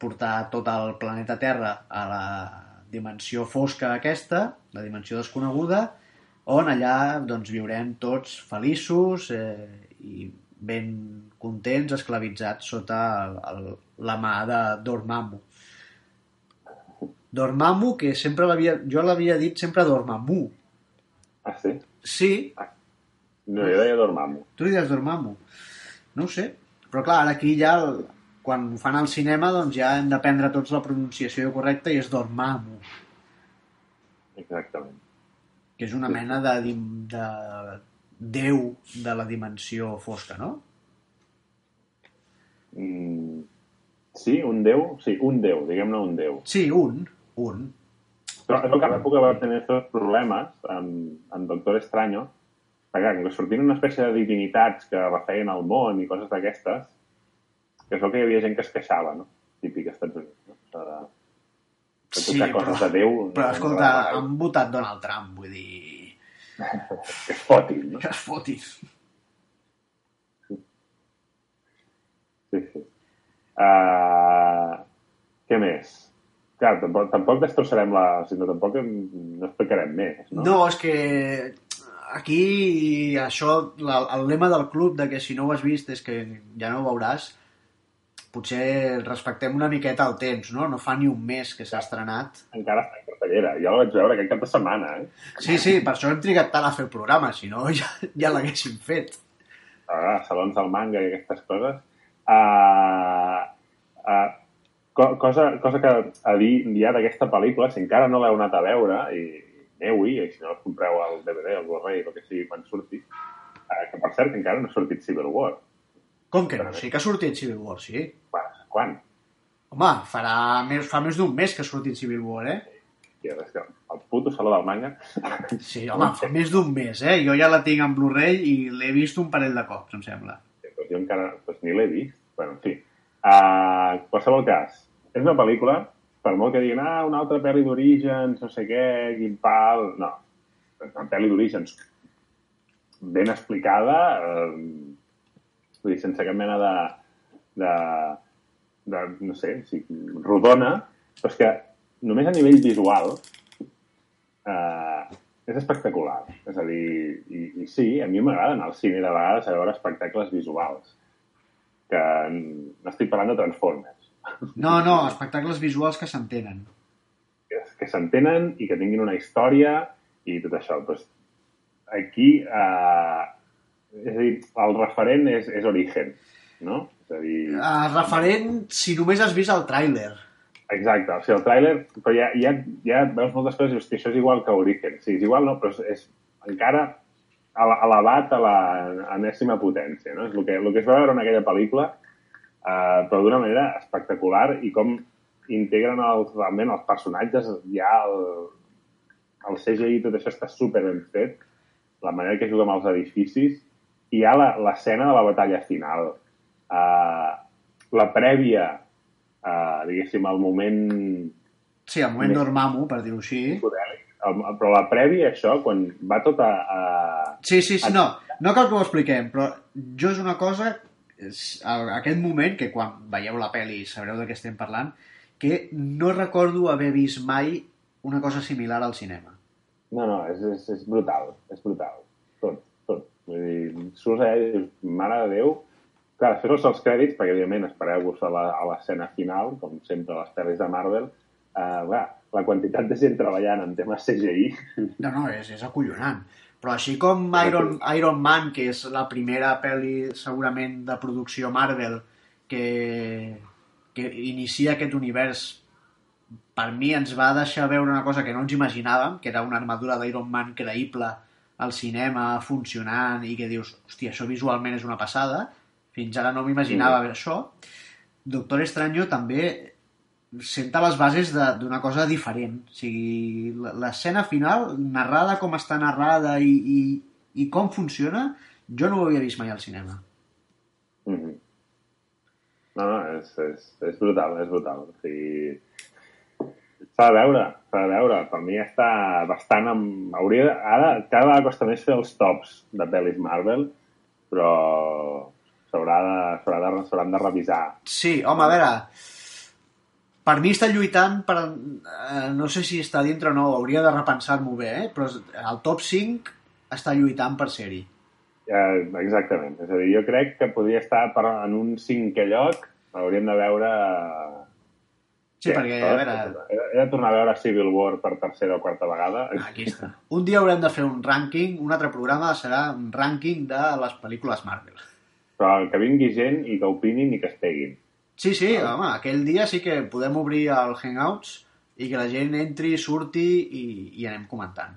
Speaker 1: portar tot el planeta Terra a la dimensió fosca aquesta, la dimensió desconeguda, on allà doncs, viurem tots feliços eh, i ben contents, esclavitzats sota el, el, la mà de Dormammu. Dormammu, que sempre l'havia... Jo l'havia dit sempre Dormammu.
Speaker 2: Ah, sí?
Speaker 1: Sí,
Speaker 2: No, jo deia Dormammu.
Speaker 1: tu li dius Dormammu. No ho sé. Però clar, ara aquí ja, el, quan ho fan al cinema, doncs ja hem d'aprendre tots la pronunciació correcta i és Dormammu,
Speaker 2: Exactament.
Speaker 1: que és una mena de, dim- de déu de la dimensió fosca, no?
Speaker 2: Mm, sí, un déu? Sí, un déu, diguem-ne un déu.
Speaker 1: Sí, un, un.
Speaker 2: Però és que a l'època va tenir aquests problemes amb, amb Doctor Estranyo, perquè com que sortien una espècie de divinitats que refeien el món i coses d'aquestes, que és el que hi havia gent que es queixava, no? Típic als Estats Units, no? Això De, de
Speaker 1: Sí,
Speaker 2: coses de Déu. no-
Speaker 1: Però,
Speaker 2: no
Speaker 1: escolta,
Speaker 2: agrada
Speaker 1: han votat Donald Trump, vull dir...
Speaker 2: Que es fotin, no?
Speaker 1: Que es fotin.
Speaker 2: Sí, sí. Uh, què més? Clar, tampoc, tampoc destrossarem la... No, tampoc no explicarem més, no?
Speaker 1: No, és que aquí això, la, el lema del club de que si no ho has vist és que ja no ho veuràs, potser respectem una miqueta el temps, no? No fa ni un mes que s'ha estrenat.
Speaker 2: Encara està en cartellera. Ja la vaig veure aquest cap de setmana, eh?
Speaker 1: Sí, sí, per això hem trigat tant a fer el programa, si no ja, ja l'haguéssim fet.
Speaker 2: Ah, salons del manga i aquestes coses. Uh, uh, co cosa, cosa que a dir ja d'aquesta pel·lícula, si encara no l'heu anat a veure, i aneu-hi, i si no us compreu el DVD, el Blu-ray, el que sigui quan surti, uh, que per cert encara no ha sortit Civil War.
Speaker 1: Com que no? Sí que ha sortit Civil War, sí.
Speaker 2: Quan? Quan?
Speaker 1: Home, farà més, fa més d'un mes que ha sortit Civil War, eh?
Speaker 2: I és que el puto saló del manga...
Speaker 1: Sí, home, fa més d'un mes, eh? Jo ja la tinc en Blu-ray i l'he vist un parell de cops, em sembla.
Speaker 2: Pues jo encara pues, ni l'he vist. Bueno, en fi. Uh, qualsevol cas, és una pel·lícula, per molt que diguin, ah, una altra pel·li d'orígens, no sé què, quin pal... No, una pel·li d'orígens ben explicada, eh, vull dir, sense cap mena de, de, de no sé, sí, rodona, però és que només a nivell visual eh, és espectacular. És a dir, i, i sí, a mi m'agrada anar al cine de vegades a veure espectacles visuals. Que estic parlant de Transformers.
Speaker 1: No, no, espectacles visuals que s'entenen.
Speaker 2: Que, que s'entenen i que tinguin una història i tot això. Pues, aquí, eh, és a dir, el referent és, és Origen, no? És a dir,
Speaker 1: Uh, referent, si només has vist el tràiler.
Speaker 2: Exacte, o sigui, el tràiler, però ja, ja, ja veus moltes coses i "Hosti, això és igual que Origen. Sí, és igual, no, però és, és encara ele- elevat a la enèsima potència, no? És el que, el que es va veure en aquella pel·lícula, eh, però d'una manera espectacular i com integren els, realment els personatges, ja el, el CGI i tot això està super ben fet, la manera que juga amb els edificis, i hi ha la- l'escena de la batalla final. Uh, la prèvia, uh, diguéssim, el moment
Speaker 1: Sí, el moment
Speaker 2: Més.
Speaker 1: Dormammu, per dir-ho així.
Speaker 2: psicodèlic, el, però la prèvia, això, quan va tot a... a...
Speaker 1: Sí, sí, sí, no, no cal que ho expliquem, però jo és una cosa, és aquest moment, que quan veieu la pel·li sabreu de què estem parlant, que no recordo haver vist mai una cosa similar al cinema.
Speaker 2: No, no, és, és, és brutal, és brutal. Tot, tot. Vull dir, surts allà i dius, mare de Déu, clar, després els, els crèdits, perquè evidentment espereu-vos a l'escena final, com sempre a les pel·lis de Marvel, eh, clar, la quantitat de gent treballant en temes CGI,
Speaker 1: No, no, és, és acollonant. Però així com Iron, Iron Man, que és la primera pel·li segurament de producció Marvel que, que inicia aquest univers, per mi ens va deixar veure una cosa que no ens imaginàvem, que era una armadura d'Iron Man creïble al cinema, funcionant, i que dius, hòstia, això visualment és una passada, fins ara no m'imaginava mm. això. Doctor Estranyo també senta les bases de- d'una cosa diferent. O sigui, l'escena final, narrada com està narrada i, i, i com funciona, jo no ho havia vist mai al cinema.
Speaker 2: Mhm. No, no, és, és, és brutal, és brutal. O sigui, s'ha de veure, s'ha de veure. Per mi està bastant amb... Hauria... Ara cada vegada costa més fer els tops de pel·lis Marvel, però s'haurà de, de, de revisar.
Speaker 1: Sí, home, a veure... Per mi està lluitant per... Eh, no sé si està dintre o no, hauria de repensar-m'ho bé, eh? però el top 5 està lluitant per ser-hi.
Speaker 2: Eh, exactament. És a dir, jo crec que podria estar per, en un cinquè lloc. Hauríem de veure...
Speaker 1: Sí, perquè, a veure,
Speaker 2: He, he de tornar a veure Civil War per tercera o quarta vegada.
Speaker 1: aquí està. Un dia haurem de fer un rànquing, un altre programa serà un rànquing de les pel·lícules Marvel.
Speaker 2: Però que vingui gent i que opinin i que es peguin.
Speaker 1: Sí, sí, home, aquell dia sí que podem obrir el Hangouts i que la gent entri, surti i, i anem comentant.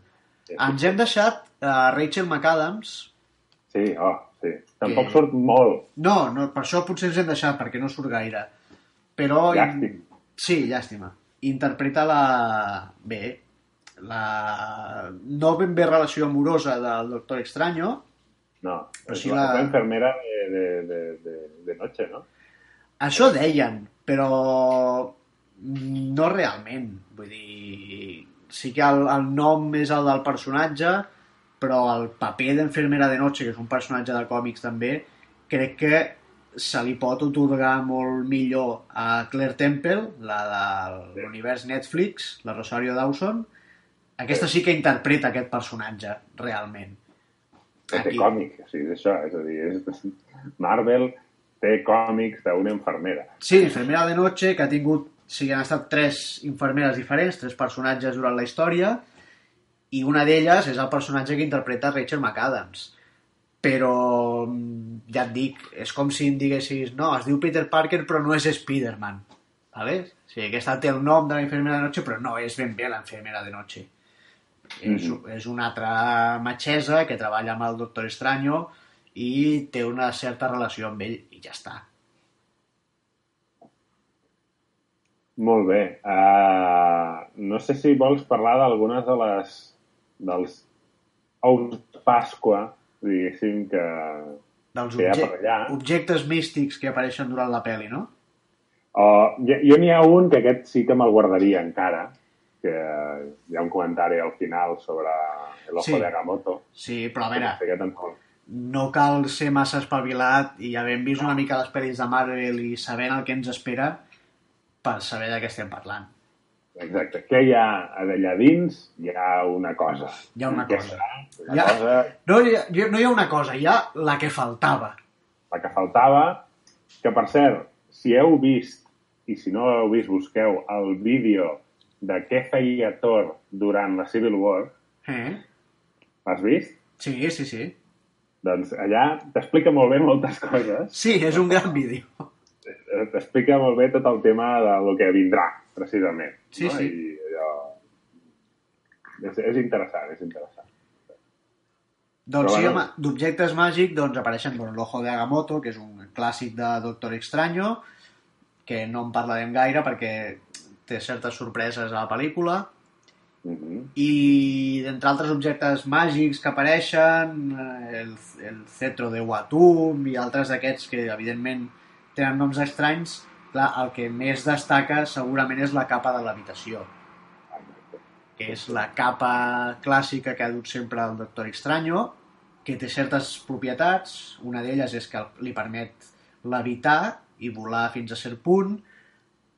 Speaker 2: Sí.
Speaker 1: Ens hem deixat uh, Rachel McAdams.
Speaker 2: Sí, oh, sí. Tampoc
Speaker 1: Que-
Speaker 2: surt molt.
Speaker 1: No, no, per això potser ens hem deixat, perquè no surt gaire. Però...
Speaker 2: Llàstima.
Speaker 1: Sí, llàstima. Interpreta la... Bé, la... No ben bé relació amorosa del Doctor Extraño.
Speaker 2: No,
Speaker 1: Però
Speaker 2: és
Speaker 1: sí
Speaker 2: la-
Speaker 1: la
Speaker 2: enfermera de, de, de, de, de noche, no?
Speaker 1: Això deien, però no realment. Vull dir, sí que el, el nom és el del personatge, però el paper d'enfermera de noche, que és un personatge de còmics també, crec que se li pot otorgar molt millor a Claire Temple, la de l'univers Netflix, la Rosario Dawson. Aquesta sí que interpreta aquest personatge, realment. Aquí.
Speaker 2: còmic, o sigui, és això, és a dir, és... Marvel té còmics d'una infermera.
Speaker 1: Sí, Infermera de Noche, que ha tingut... O sigui, han estat tres infermeres diferents, tres personatges durant la història, i una d'elles és el personatge que interpreta Rachel McAdams. Però, mm, ja et dic, és com si em diguessis no, es diu Peter Parker però no és Spider-Man. ¿Vale? O sigui, aquesta té el nom de la infermera de noche, però no és ben bé la infermera de noche. És, és una altra metgessa que treballa amb el Doctor Estranyo i té una certa relació amb ell i ja està.
Speaker 2: Molt bé. Uh, no sé si vols parlar d'algunes de les dels ous de Pasqua, diguéssim, que,
Speaker 1: dels
Speaker 2: que hi ha
Speaker 1: obje
Speaker 2: per allà.
Speaker 1: objectes místics que apareixen durant la pel·li, no?
Speaker 2: O, jo jo n'hi ha un que aquest sí que me'l guardaria encara, que hi ha un comentari al final sobre el ojo
Speaker 1: Sí.
Speaker 2: de Agamotto.
Speaker 1: Sí, però a veure, no cal ser massa espavilat i havent vist una mica les pel·lis de Marvel i sabent el que ens espera per saber de què estem parlant.
Speaker 2: Exacte. Què hi ha allà dins? Hi ha una cosa.
Speaker 1: Hi ha una
Speaker 2: Què
Speaker 1: cosa.
Speaker 2: serà? Una
Speaker 1: Hi ha-
Speaker 2: cosa
Speaker 1: No, hi ha, no hi ha una cosa, hi ha la que faltava.
Speaker 2: la que faltava, que per cert, si heu vist, i si no heu vist, busqueu el vídeo de què feia Thor durant la Civil War,
Speaker 1: Eh?
Speaker 2: l'has vist?
Speaker 1: Sí, sí, sí.
Speaker 2: Doncs allà t'explica molt bé moltes coses.
Speaker 1: Sí, és un gran vídeo.
Speaker 2: Eh, T'explica molt bé tot el tema del que vindrà, precisament.
Speaker 1: Sí,
Speaker 2: no?
Speaker 1: sí.
Speaker 2: I allò... És, és interessant, és interessant.
Speaker 1: Doncs
Speaker 2: Però
Speaker 1: sí,
Speaker 2: bueno.
Speaker 1: home, d'objectes màgics doncs apareixen bueno, l'Ojo de Agamotto, que és un clàssic de Doctor Extraño, que no en parlarem gaire perquè té certes sorpreses a la pel·lícula,
Speaker 2: -hmm.
Speaker 1: i d'entre altres objectes màgics que apareixen, eh, el, el cetro de Watum i altres d'aquests que evidentment tenen noms estranys, clar, el que més destaca segurament és la capa de l'habitació, que és la capa clàssica que ha dut sempre el Doctor Extraño, que té certes propietats, una d'elles és que li permet levitar i volar fins a cert punt,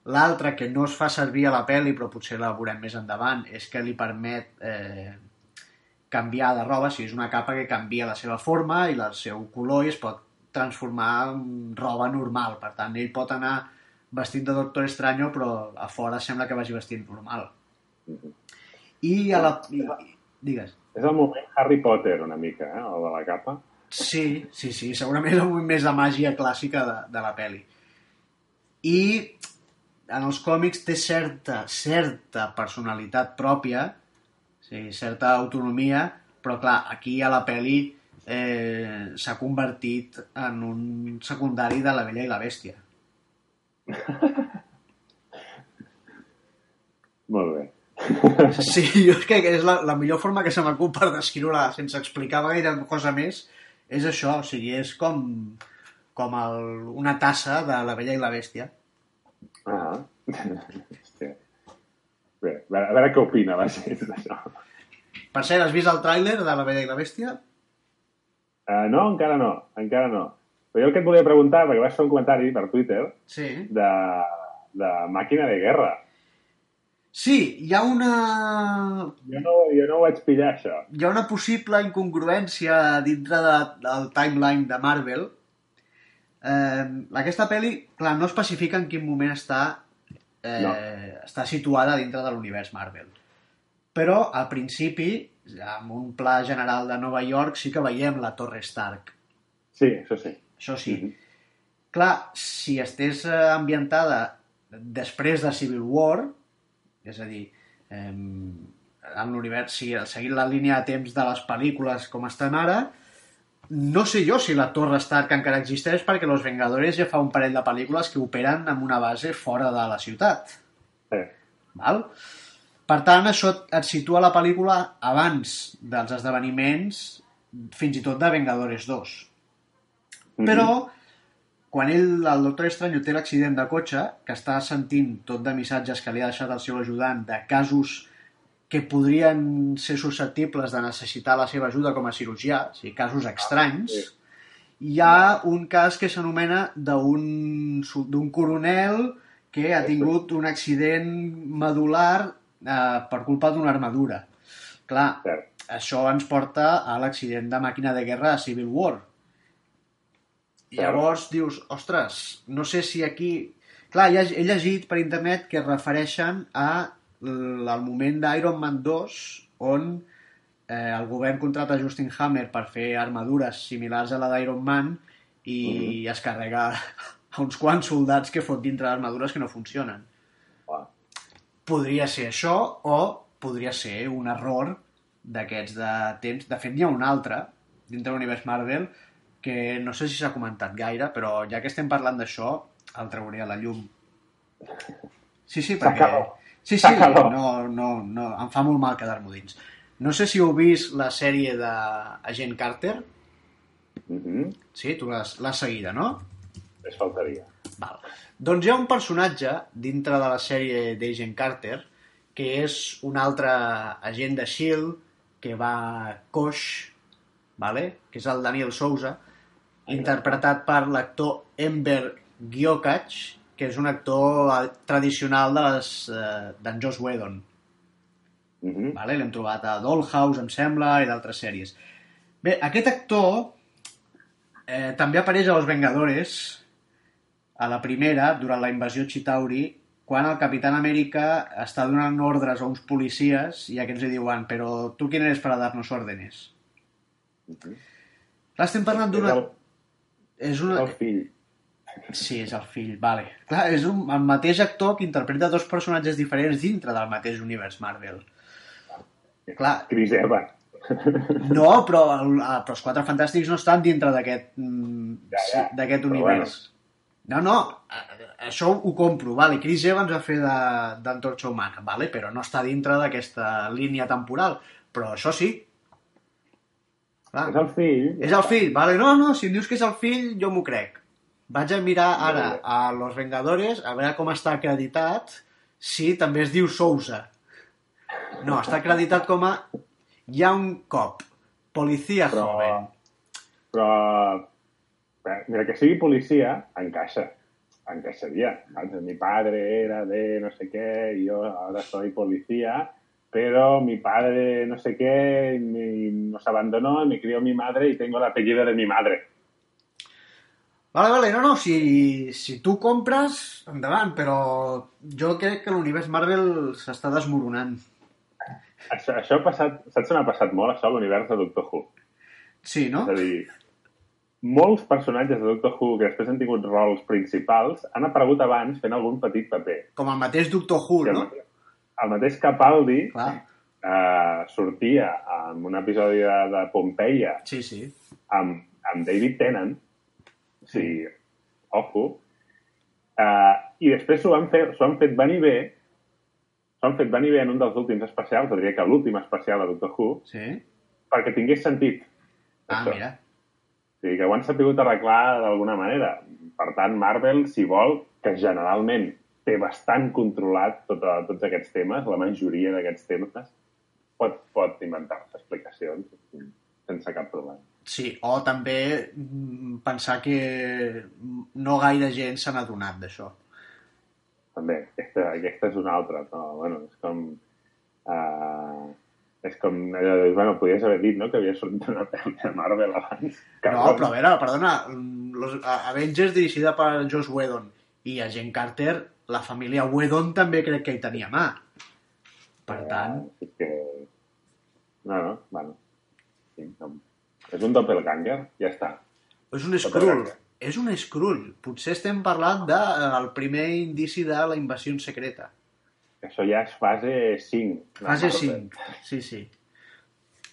Speaker 1: L'altra, que no es fa servir a la pel·li, però potser la veurem més endavant, és que li permet eh, canviar de roba, si és una capa que canvia la seva forma i el seu color i es pot transformar en roba normal. Per tant, ell pot anar vestit de Doctor Estranyo, però a fora sembla que vagi vestit normal. I a la... I, digues.
Speaker 2: És el moment Harry Potter, una mica, eh? el de la capa.
Speaker 1: Sí, sí, sí, segurament és el moment més de màgia clàssica de, de la peli. I en els còmics té certa, certa personalitat pròpia, sí, certa autonomia, però clar, aquí a la peli eh, s'ha convertit en un secundari de la Bella i la Bèstia.
Speaker 2: Molt bé.
Speaker 1: Sí, jo crec que és la, la millor forma que se m'acut per descriure-la sense explicar gaire cosa més és això, o sigui, és com, com el, una tassa de la Bella i la Bèstia.
Speaker 2: Ah, hòstia. Bé, a veure, a veure què opina la gent d'això.
Speaker 1: Per cert, has vist el tràiler de la Bella i la Bèstia?
Speaker 2: Uh, no, encara no, encara no. Però jo el que et volia preguntar, perquè vas fer un comentari per Twitter
Speaker 1: Sí.
Speaker 2: de, de màquina de guerra.
Speaker 1: Sí, hi ha una...
Speaker 2: Jo no, jo no ho vaig pillar, això.
Speaker 1: Hi ha una possible incongruència dintre de, del timeline de Marvel. Eh, aquesta pel·li, clar, no especifica en quin moment està, eh,
Speaker 2: No.
Speaker 1: està situada dintre de l'univers Marvel. Però, al principi, amb un pla general de Nova York, sí que veiem la Torre Stark.
Speaker 2: Sí, això sí.
Speaker 1: Això sí.
Speaker 2: Mhm.
Speaker 1: Clar, si estés eh, ambientada després de Civil War, és a dir, eh, en l'univers, si seguint la línia de temps de les pel·lícules com estan ara, no sé jo si la Torre Stark encara existeix perquè Los Vengadores ja fa un parell de pel·lícules que operen amb una base fora de la ciutat.
Speaker 2: Sí.
Speaker 1: Val? Per tant, això et situa la pel·lícula abans dels esdeveniments, fins i tot de Vengadores 2.
Speaker 2: Mhm.
Speaker 1: Però, quan ell, el doctor Estranyo, té l'accident de cotxe, que està sentint tot de missatges que li ha deixat el seu ajudant de casos que podrien ser susceptibles de necessitar la seva ajuda com a cirurgià, o sigui, casos estranys,
Speaker 2: sí.
Speaker 1: hi ha un cas que s'anomena d'un coronel que ha tingut un accident medular eh, per culpa d'una armadura. Clar, això ens porta a l'accident de màquina de guerra a Civil War. I llavors dius, ostres, no sé si aquí... Clar, he llegit per internet que es refereixen a l- al moment d'Iron Man 2 on eh, el govern contrata Justin Hammer per fer armadures similars a la d'Iron Man i
Speaker 2: Mhm.
Speaker 1: es carrega a uns quants soldats que fot dintre d'armadures que no funcionen.
Speaker 2: Clar.
Speaker 1: Podria ser això o podria ser un error d'aquests de temps. De fet, n'hi ha un altre dintre de l'univers Marvel que no sé si s'ha comentat gaire, però ja que estem parlant d'això, el trauré a la llum. Sí, sí, perquè...
Speaker 2: Sacalo.
Speaker 1: Sí, sí, no, no, no, em fa molt mal quedar-m'ho dins. No sé si heu vist la sèrie d'Agent Carter.
Speaker 2: Mhm.
Speaker 1: Sí, tu l'has seguida, no?
Speaker 2: Es faltaria.
Speaker 1: Val. Doncs hi ha un personatge dintre de la sèrie d'Agent Carter que és un altre agent de S.H.I.E.L.D. que va coix, vale? que és el Daniel Souza, interpretat per l'actor Ember Gyokach, que és un actor eh, tradicional de les eh, d'en Joss Whedon.
Speaker 2: Mhm.
Speaker 1: Vale? L'hem trobat a Dollhouse, em sembla, i d'altres sèries. Bé, aquest actor eh, també apareix a Los Vengadores, a la primera, durant la invasió Chitauri, quan el Capitán Amèrica està donant ordres a uns policies i aquests li diuen però tu quién eres para darnos órdenes?
Speaker 2: Mhm.
Speaker 1: Clar, estem parlant
Speaker 2: És
Speaker 1: d'una... és una...
Speaker 2: el fill.
Speaker 1: Sí, és el fill, vale. Clar, és un, el mateix actor que interpreta dos personatges diferents dintre del mateix univers Marvel. Clar,
Speaker 2: Chris Evans.
Speaker 1: No, però, el, ah, però els Quatre Fantàstics no estan dintre d'aquest mm,
Speaker 2: Ja, ja.
Speaker 1: d'aquest univers. No, no, eh, això ho compro, vale. Chris Evans va fer de- d'Antorxa Humana, vale, però no està dintre d'aquesta línia temporal. Però això sí. Clar,
Speaker 2: És el fill.
Speaker 1: és el fill, vale. No, no, si em dius que és el fill, jo m'ho crec. Vaig a mirar ara a Los Vengadores, a veure com està acreditat, si també es diu Sousa. No, està acreditat com a Young Cop, policia
Speaker 2: Però-
Speaker 1: joven.
Speaker 2: Però, eh, mira, que sigui policia, encaixa. Encaixaría. ¿sabes? Mi padre era de no sé qué y yo ahora soy policía, pero mi padre no sé qué mi- nos abandonó, me crió mi madre y tengo el apellido de mi madre.
Speaker 1: Vale, vale, no, no, si, si tu compres, endavant, però jo crec que l'univers Marvel s'està desmoronant.
Speaker 2: Això, això ha passat, saps on ha passat molt, això, l'univers de Doctor Who?
Speaker 1: Sí, no?
Speaker 2: És a dir, molts personatges de Doctor Who que després han tingut rols principals han aparegut abans fent algun petit paper.
Speaker 1: Com el mateix Doctor Who,
Speaker 2: el,
Speaker 1: no?
Speaker 2: mateix- el mateix Capaldi
Speaker 1: Clar,
Speaker 2: eh, sortia en un episodi de, de Pompeia
Speaker 1: sí, sí.
Speaker 2: amb, amb David Tennant, sigui, ojo, uh, i després s'ho han, fet, han fet venir bé, s'ho han fet venir bé en un dels últims especials, diria que l'últim especial de Doctor Who,
Speaker 1: Sí?
Speaker 2: perquè tingués sentit.
Speaker 1: Ah,
Speaker 2: això.
Speaker 1: mira.
Speaker 2: O sigui, que ho han sabut arreglar d'alguna manera. Per tant, Marvel, si vol, que generalment té bastant controlat tota, tots aquests temes, la majoria d'aquests temes, pot, pot inventar-se explicacions sense cap problema.
Speaker 1: Sí, o també mm, pensar que no gaire gent se n'ha adonat d'això.
Speaker 2: també, aquesta, aquesta és una altra, però, bueno, és com... Uh, és com, allò de, bueno, podies haver dit, no?, que havia sortit una pel·li de Marvel abans.
Speaker 1: No, però a veure, perdona, mm, los, Avengers dirigida per Josh Whedon i a Jen Carter, la família Whedon també crec que hi tenia mà. Per tant,
Speaker 2: És que... No, no, bueno. Sí, no. És un doppelganger, ja està.
Speaker 1: és un Skrull. És un Skrull. Potser estem parlant del de, el primer indici de la invasió secreta.
Speaker 2: Això ja és fase 5. de
Speaker 1: Fase
Speaker 2: Marvel.
Speaker 1: 5. Sí, sí.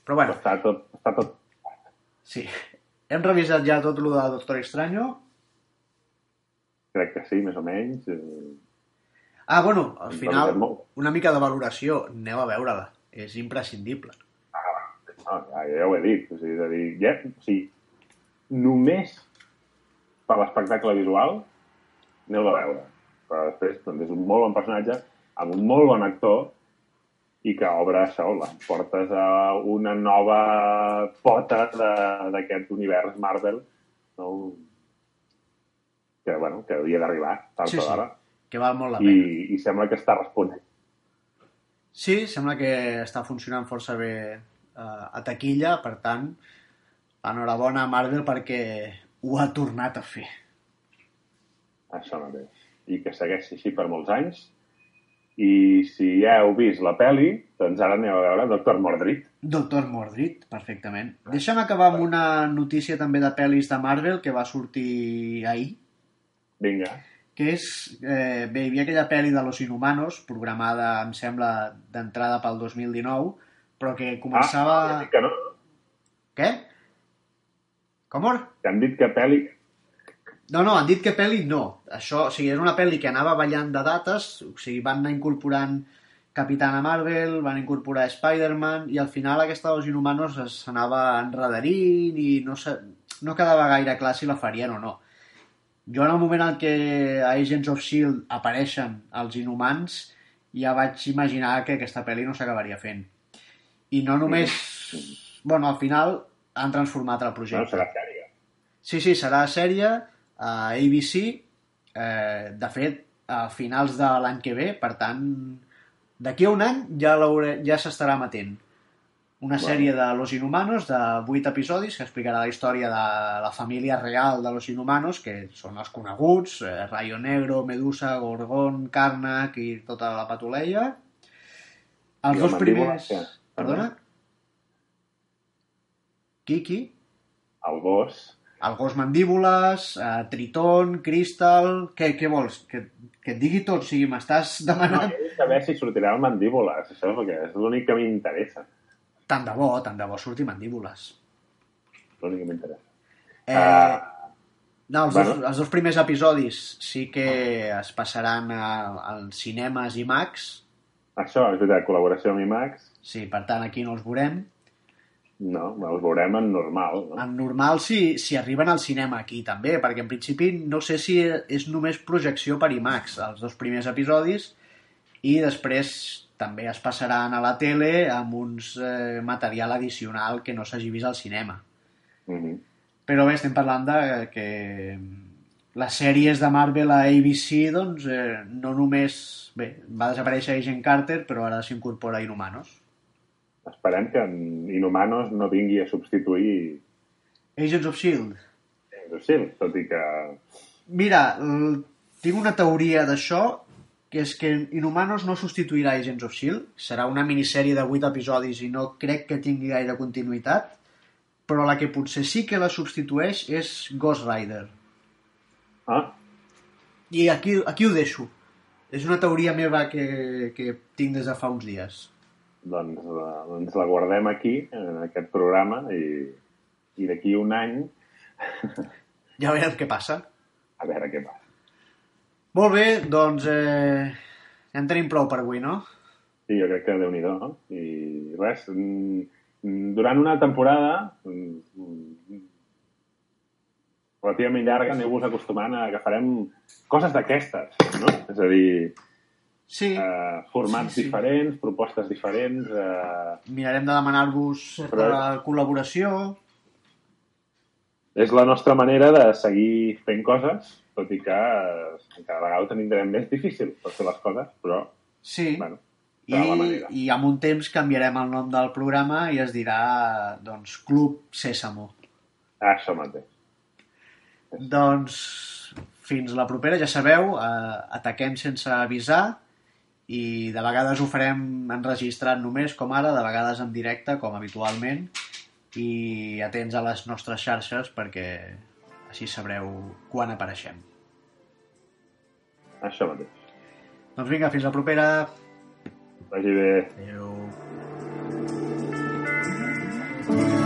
Speaker 1: Però bueno,
Speaker 2: Està tot, està tot...
Speaker 1: sí. Hem revisat ja tot el de Doctor Extraño.
Speaker 2: Crec que sí, més o menys. eh,
Speaker 1: Ah, bueno, al final, una mica de valoració. Aneu a veure-la. És imprescindible.
Speaker 2: No, ja, ja ho he dit. O sigui, és a dir, ja, o sigui, només per l'espectacle visual aneu a veure. Però després doncs, és un molt bon personatge amb un molt bon actor i que obre això, les portes a una nova pota d'aquest univers Marvel no? que, bueno, que havia d'arribar tard
Speaker 1: Sí,
Speaker 2: o
Speaker 1: sí.
Speaker 2: d'hora
Speaker 1: Que val molt la pena.
Speaker 2: i, i sembla que està responent.
Speaker 1: Sí, sembla que està funcionant força bé eh, a taquilla, per tant, enhorabona a Marvel perquè ho ha tornat a fer.
Speaker 2: Això mateix. I que segueixi així per molts anys. I si ja heu vist la peli, doncs ara aneu a veure Doctor Mordrid.
Speaker 1: Doctor Mordrid, perfectament. Deixa'm acabar amb una notícia també de pel·lis de Marvel que va sortir ahir,
Speaker 2: Vinga.
Speaker 1: que és... Eh, bé, hi havia aquella pel·li de Los Inhumanos, programada, em sembla, d'entrada pel 2019, però que començava...
Speaker 2: Ah, ja dic que no.
Speaker 1: Què? Com? or?
Speaker 2: Que han dit que peli...
Speaker 1: No, no, han dit que pel·li no. Això, o sigui, era una pel·li que anava ballant de dates, o sigui, van anar incorporant Capitana Marvel, van incorporar Spider-Man, i al final aquesta dels Inhumanos s'anava enredarint i no, se, no quedava gaire clar si la farien o no. Jo en el moment en què a Agents of S.H.I.E.L.D. apareixen els Inhumans, ja vaig imaginar que aquesta pel·li no s'acabaria fent. I no només... Bueno, al final han transformat el
Speaker 2: No,
Speaker 1: projecte.
Speaker 2: serà sèria.
Speaker 1: Sí, sí, serà sèrie a ABC, eh, de fet, a finals de l'any que ve, per tant, d'aquí a un any ja, ja s'estarà emetent. Una
Speaker 2: Bueno.
Speaker 1: sèrie de Los Inhumanos de 8 episodis que explicarà la història de la família real de Los Inhumanos, que són els coneguts, eh, Rayo Negro, Medusa, Gorgon, Karnak i tota la patuleia. Els
Speaker 2: I
Speaker 1: dos
Speaker 2: Mandíbula,
Speaker 1: primers...
Speaker 2: què?
Speaker 1: Perdona? Kiki?
Speaker 2: El gos.
Speaker 1: El gos mandíbules, eh, Triton, Crystal... Què, què vols? Que, que et digui tot? O sigui, m'estàs
Speaker 2: No,
Speaker 1: demanant...
Speaker 2: he de saber si sortirà el mandíbules, això perquè és l'únic que m'interessa.
Speaker 1: Tant de bo, tant de bo surti mandíbules.
Speaker 2: L'únic que m'interessa.
Speaker 1: Eh,
Speaker 2: Ah.
Speaker 1: no, els,
Speaker 2: bueno.
Speaker 1: dos, els dos primers episodis sí que es passaran a- als cinemes i Max.
Speaker 2: Això, és veritat, col·laboració amb IMAX,
Speaker 1: Sí, per tant, aquí no els veurem.
Speaker 2: no, els veurem en normal, no?
Speaker 1: En normal, si, si arriben al cinema aquí també, perquè en principi no sé si és només projecció per IMAX, els dos primers episodis, i després també es passaran a la tele amb uns eh, material addicional que no s'hagi vist al cinema.
Speaker 2: Mhm.
Speaker 1: Però bé, estem parlant de que les sèries de Marvel a ABC, doncs, eh, no només... Bé, va desaparèixer Agent Carter, però ara s'incorpora Inhumanos.
Speaker 2: Esperem que en Inhumanos no vingui a substituir...
Speaker 1: Agents of S.H.I.E.L.D.
Speaker 2: Agents of S.H.I.E.L.D., tot i que...
Speaker 1: Mira, tinc una teoria d'això, que és que Inhumanos no substituirà Agents of S.H.I.E.L.D., serà una minissèrie de 8 episodis i no crec que tingui gaire continuïtat, però la que potser sí que la substitueix és Ghost Rider.
Speaker 2: Ah,
Speaker 1: I aquí, aquí ho deixo. És una teoria meva que, que tinc des de fa uns dies.
Speaker 2: doncs, la, doncs la guardem aquí, en aquest programa, i, i d'aquí un any
Speaker 1: Ja veurem què passa.
Speaker 2: a veure què passa.
Speaker 1: Molt bé, doncs eh, ja en tenim prou per avui, no?
Speaker 2: Sí, jo crec que déu nhi no? I res, mm, durant una temporada mm, relativament llarga aneu-vos acostumant a que farem coses d'aquestes, no? És a dir,
Speaker 1: Sí,
Speaker 2: eh, formats
Speaker 1: Sí, sí.
Speaker 2: diferents, propostes diferents... Eh,
Speaker 1: mirarem de demanar-vos certa col·laboració.
Speaker 2: és la nostra manera de seguir fent coses, tot i que eh, cada vegada ho tindrem més difícil per fer les coses, però,
Speaker 1: Sí,
Speaker 2: bueno,
Speaker 1: I,
Speaker 2: la
Speaker 1: i amb un temps canviarem el nom del programa i es dirà, doncs, Club Sésamo.
Speaker 2: Això mateix.
Speaker 1: Doncs fins la propera, ja sabeu, eh, ataquem sense avisar i de vegades ho farem enregistrat només, com ara, de vegades en directe, com habitualment, i atents a les nostres xarxes perquè així sabreu quan apareixem.
Speaker 2: Això mateix.
Speaker 1: Doncs vinga, fins la propera.
Speaker 2: Vagi bé.
Speaker 1: Adéu.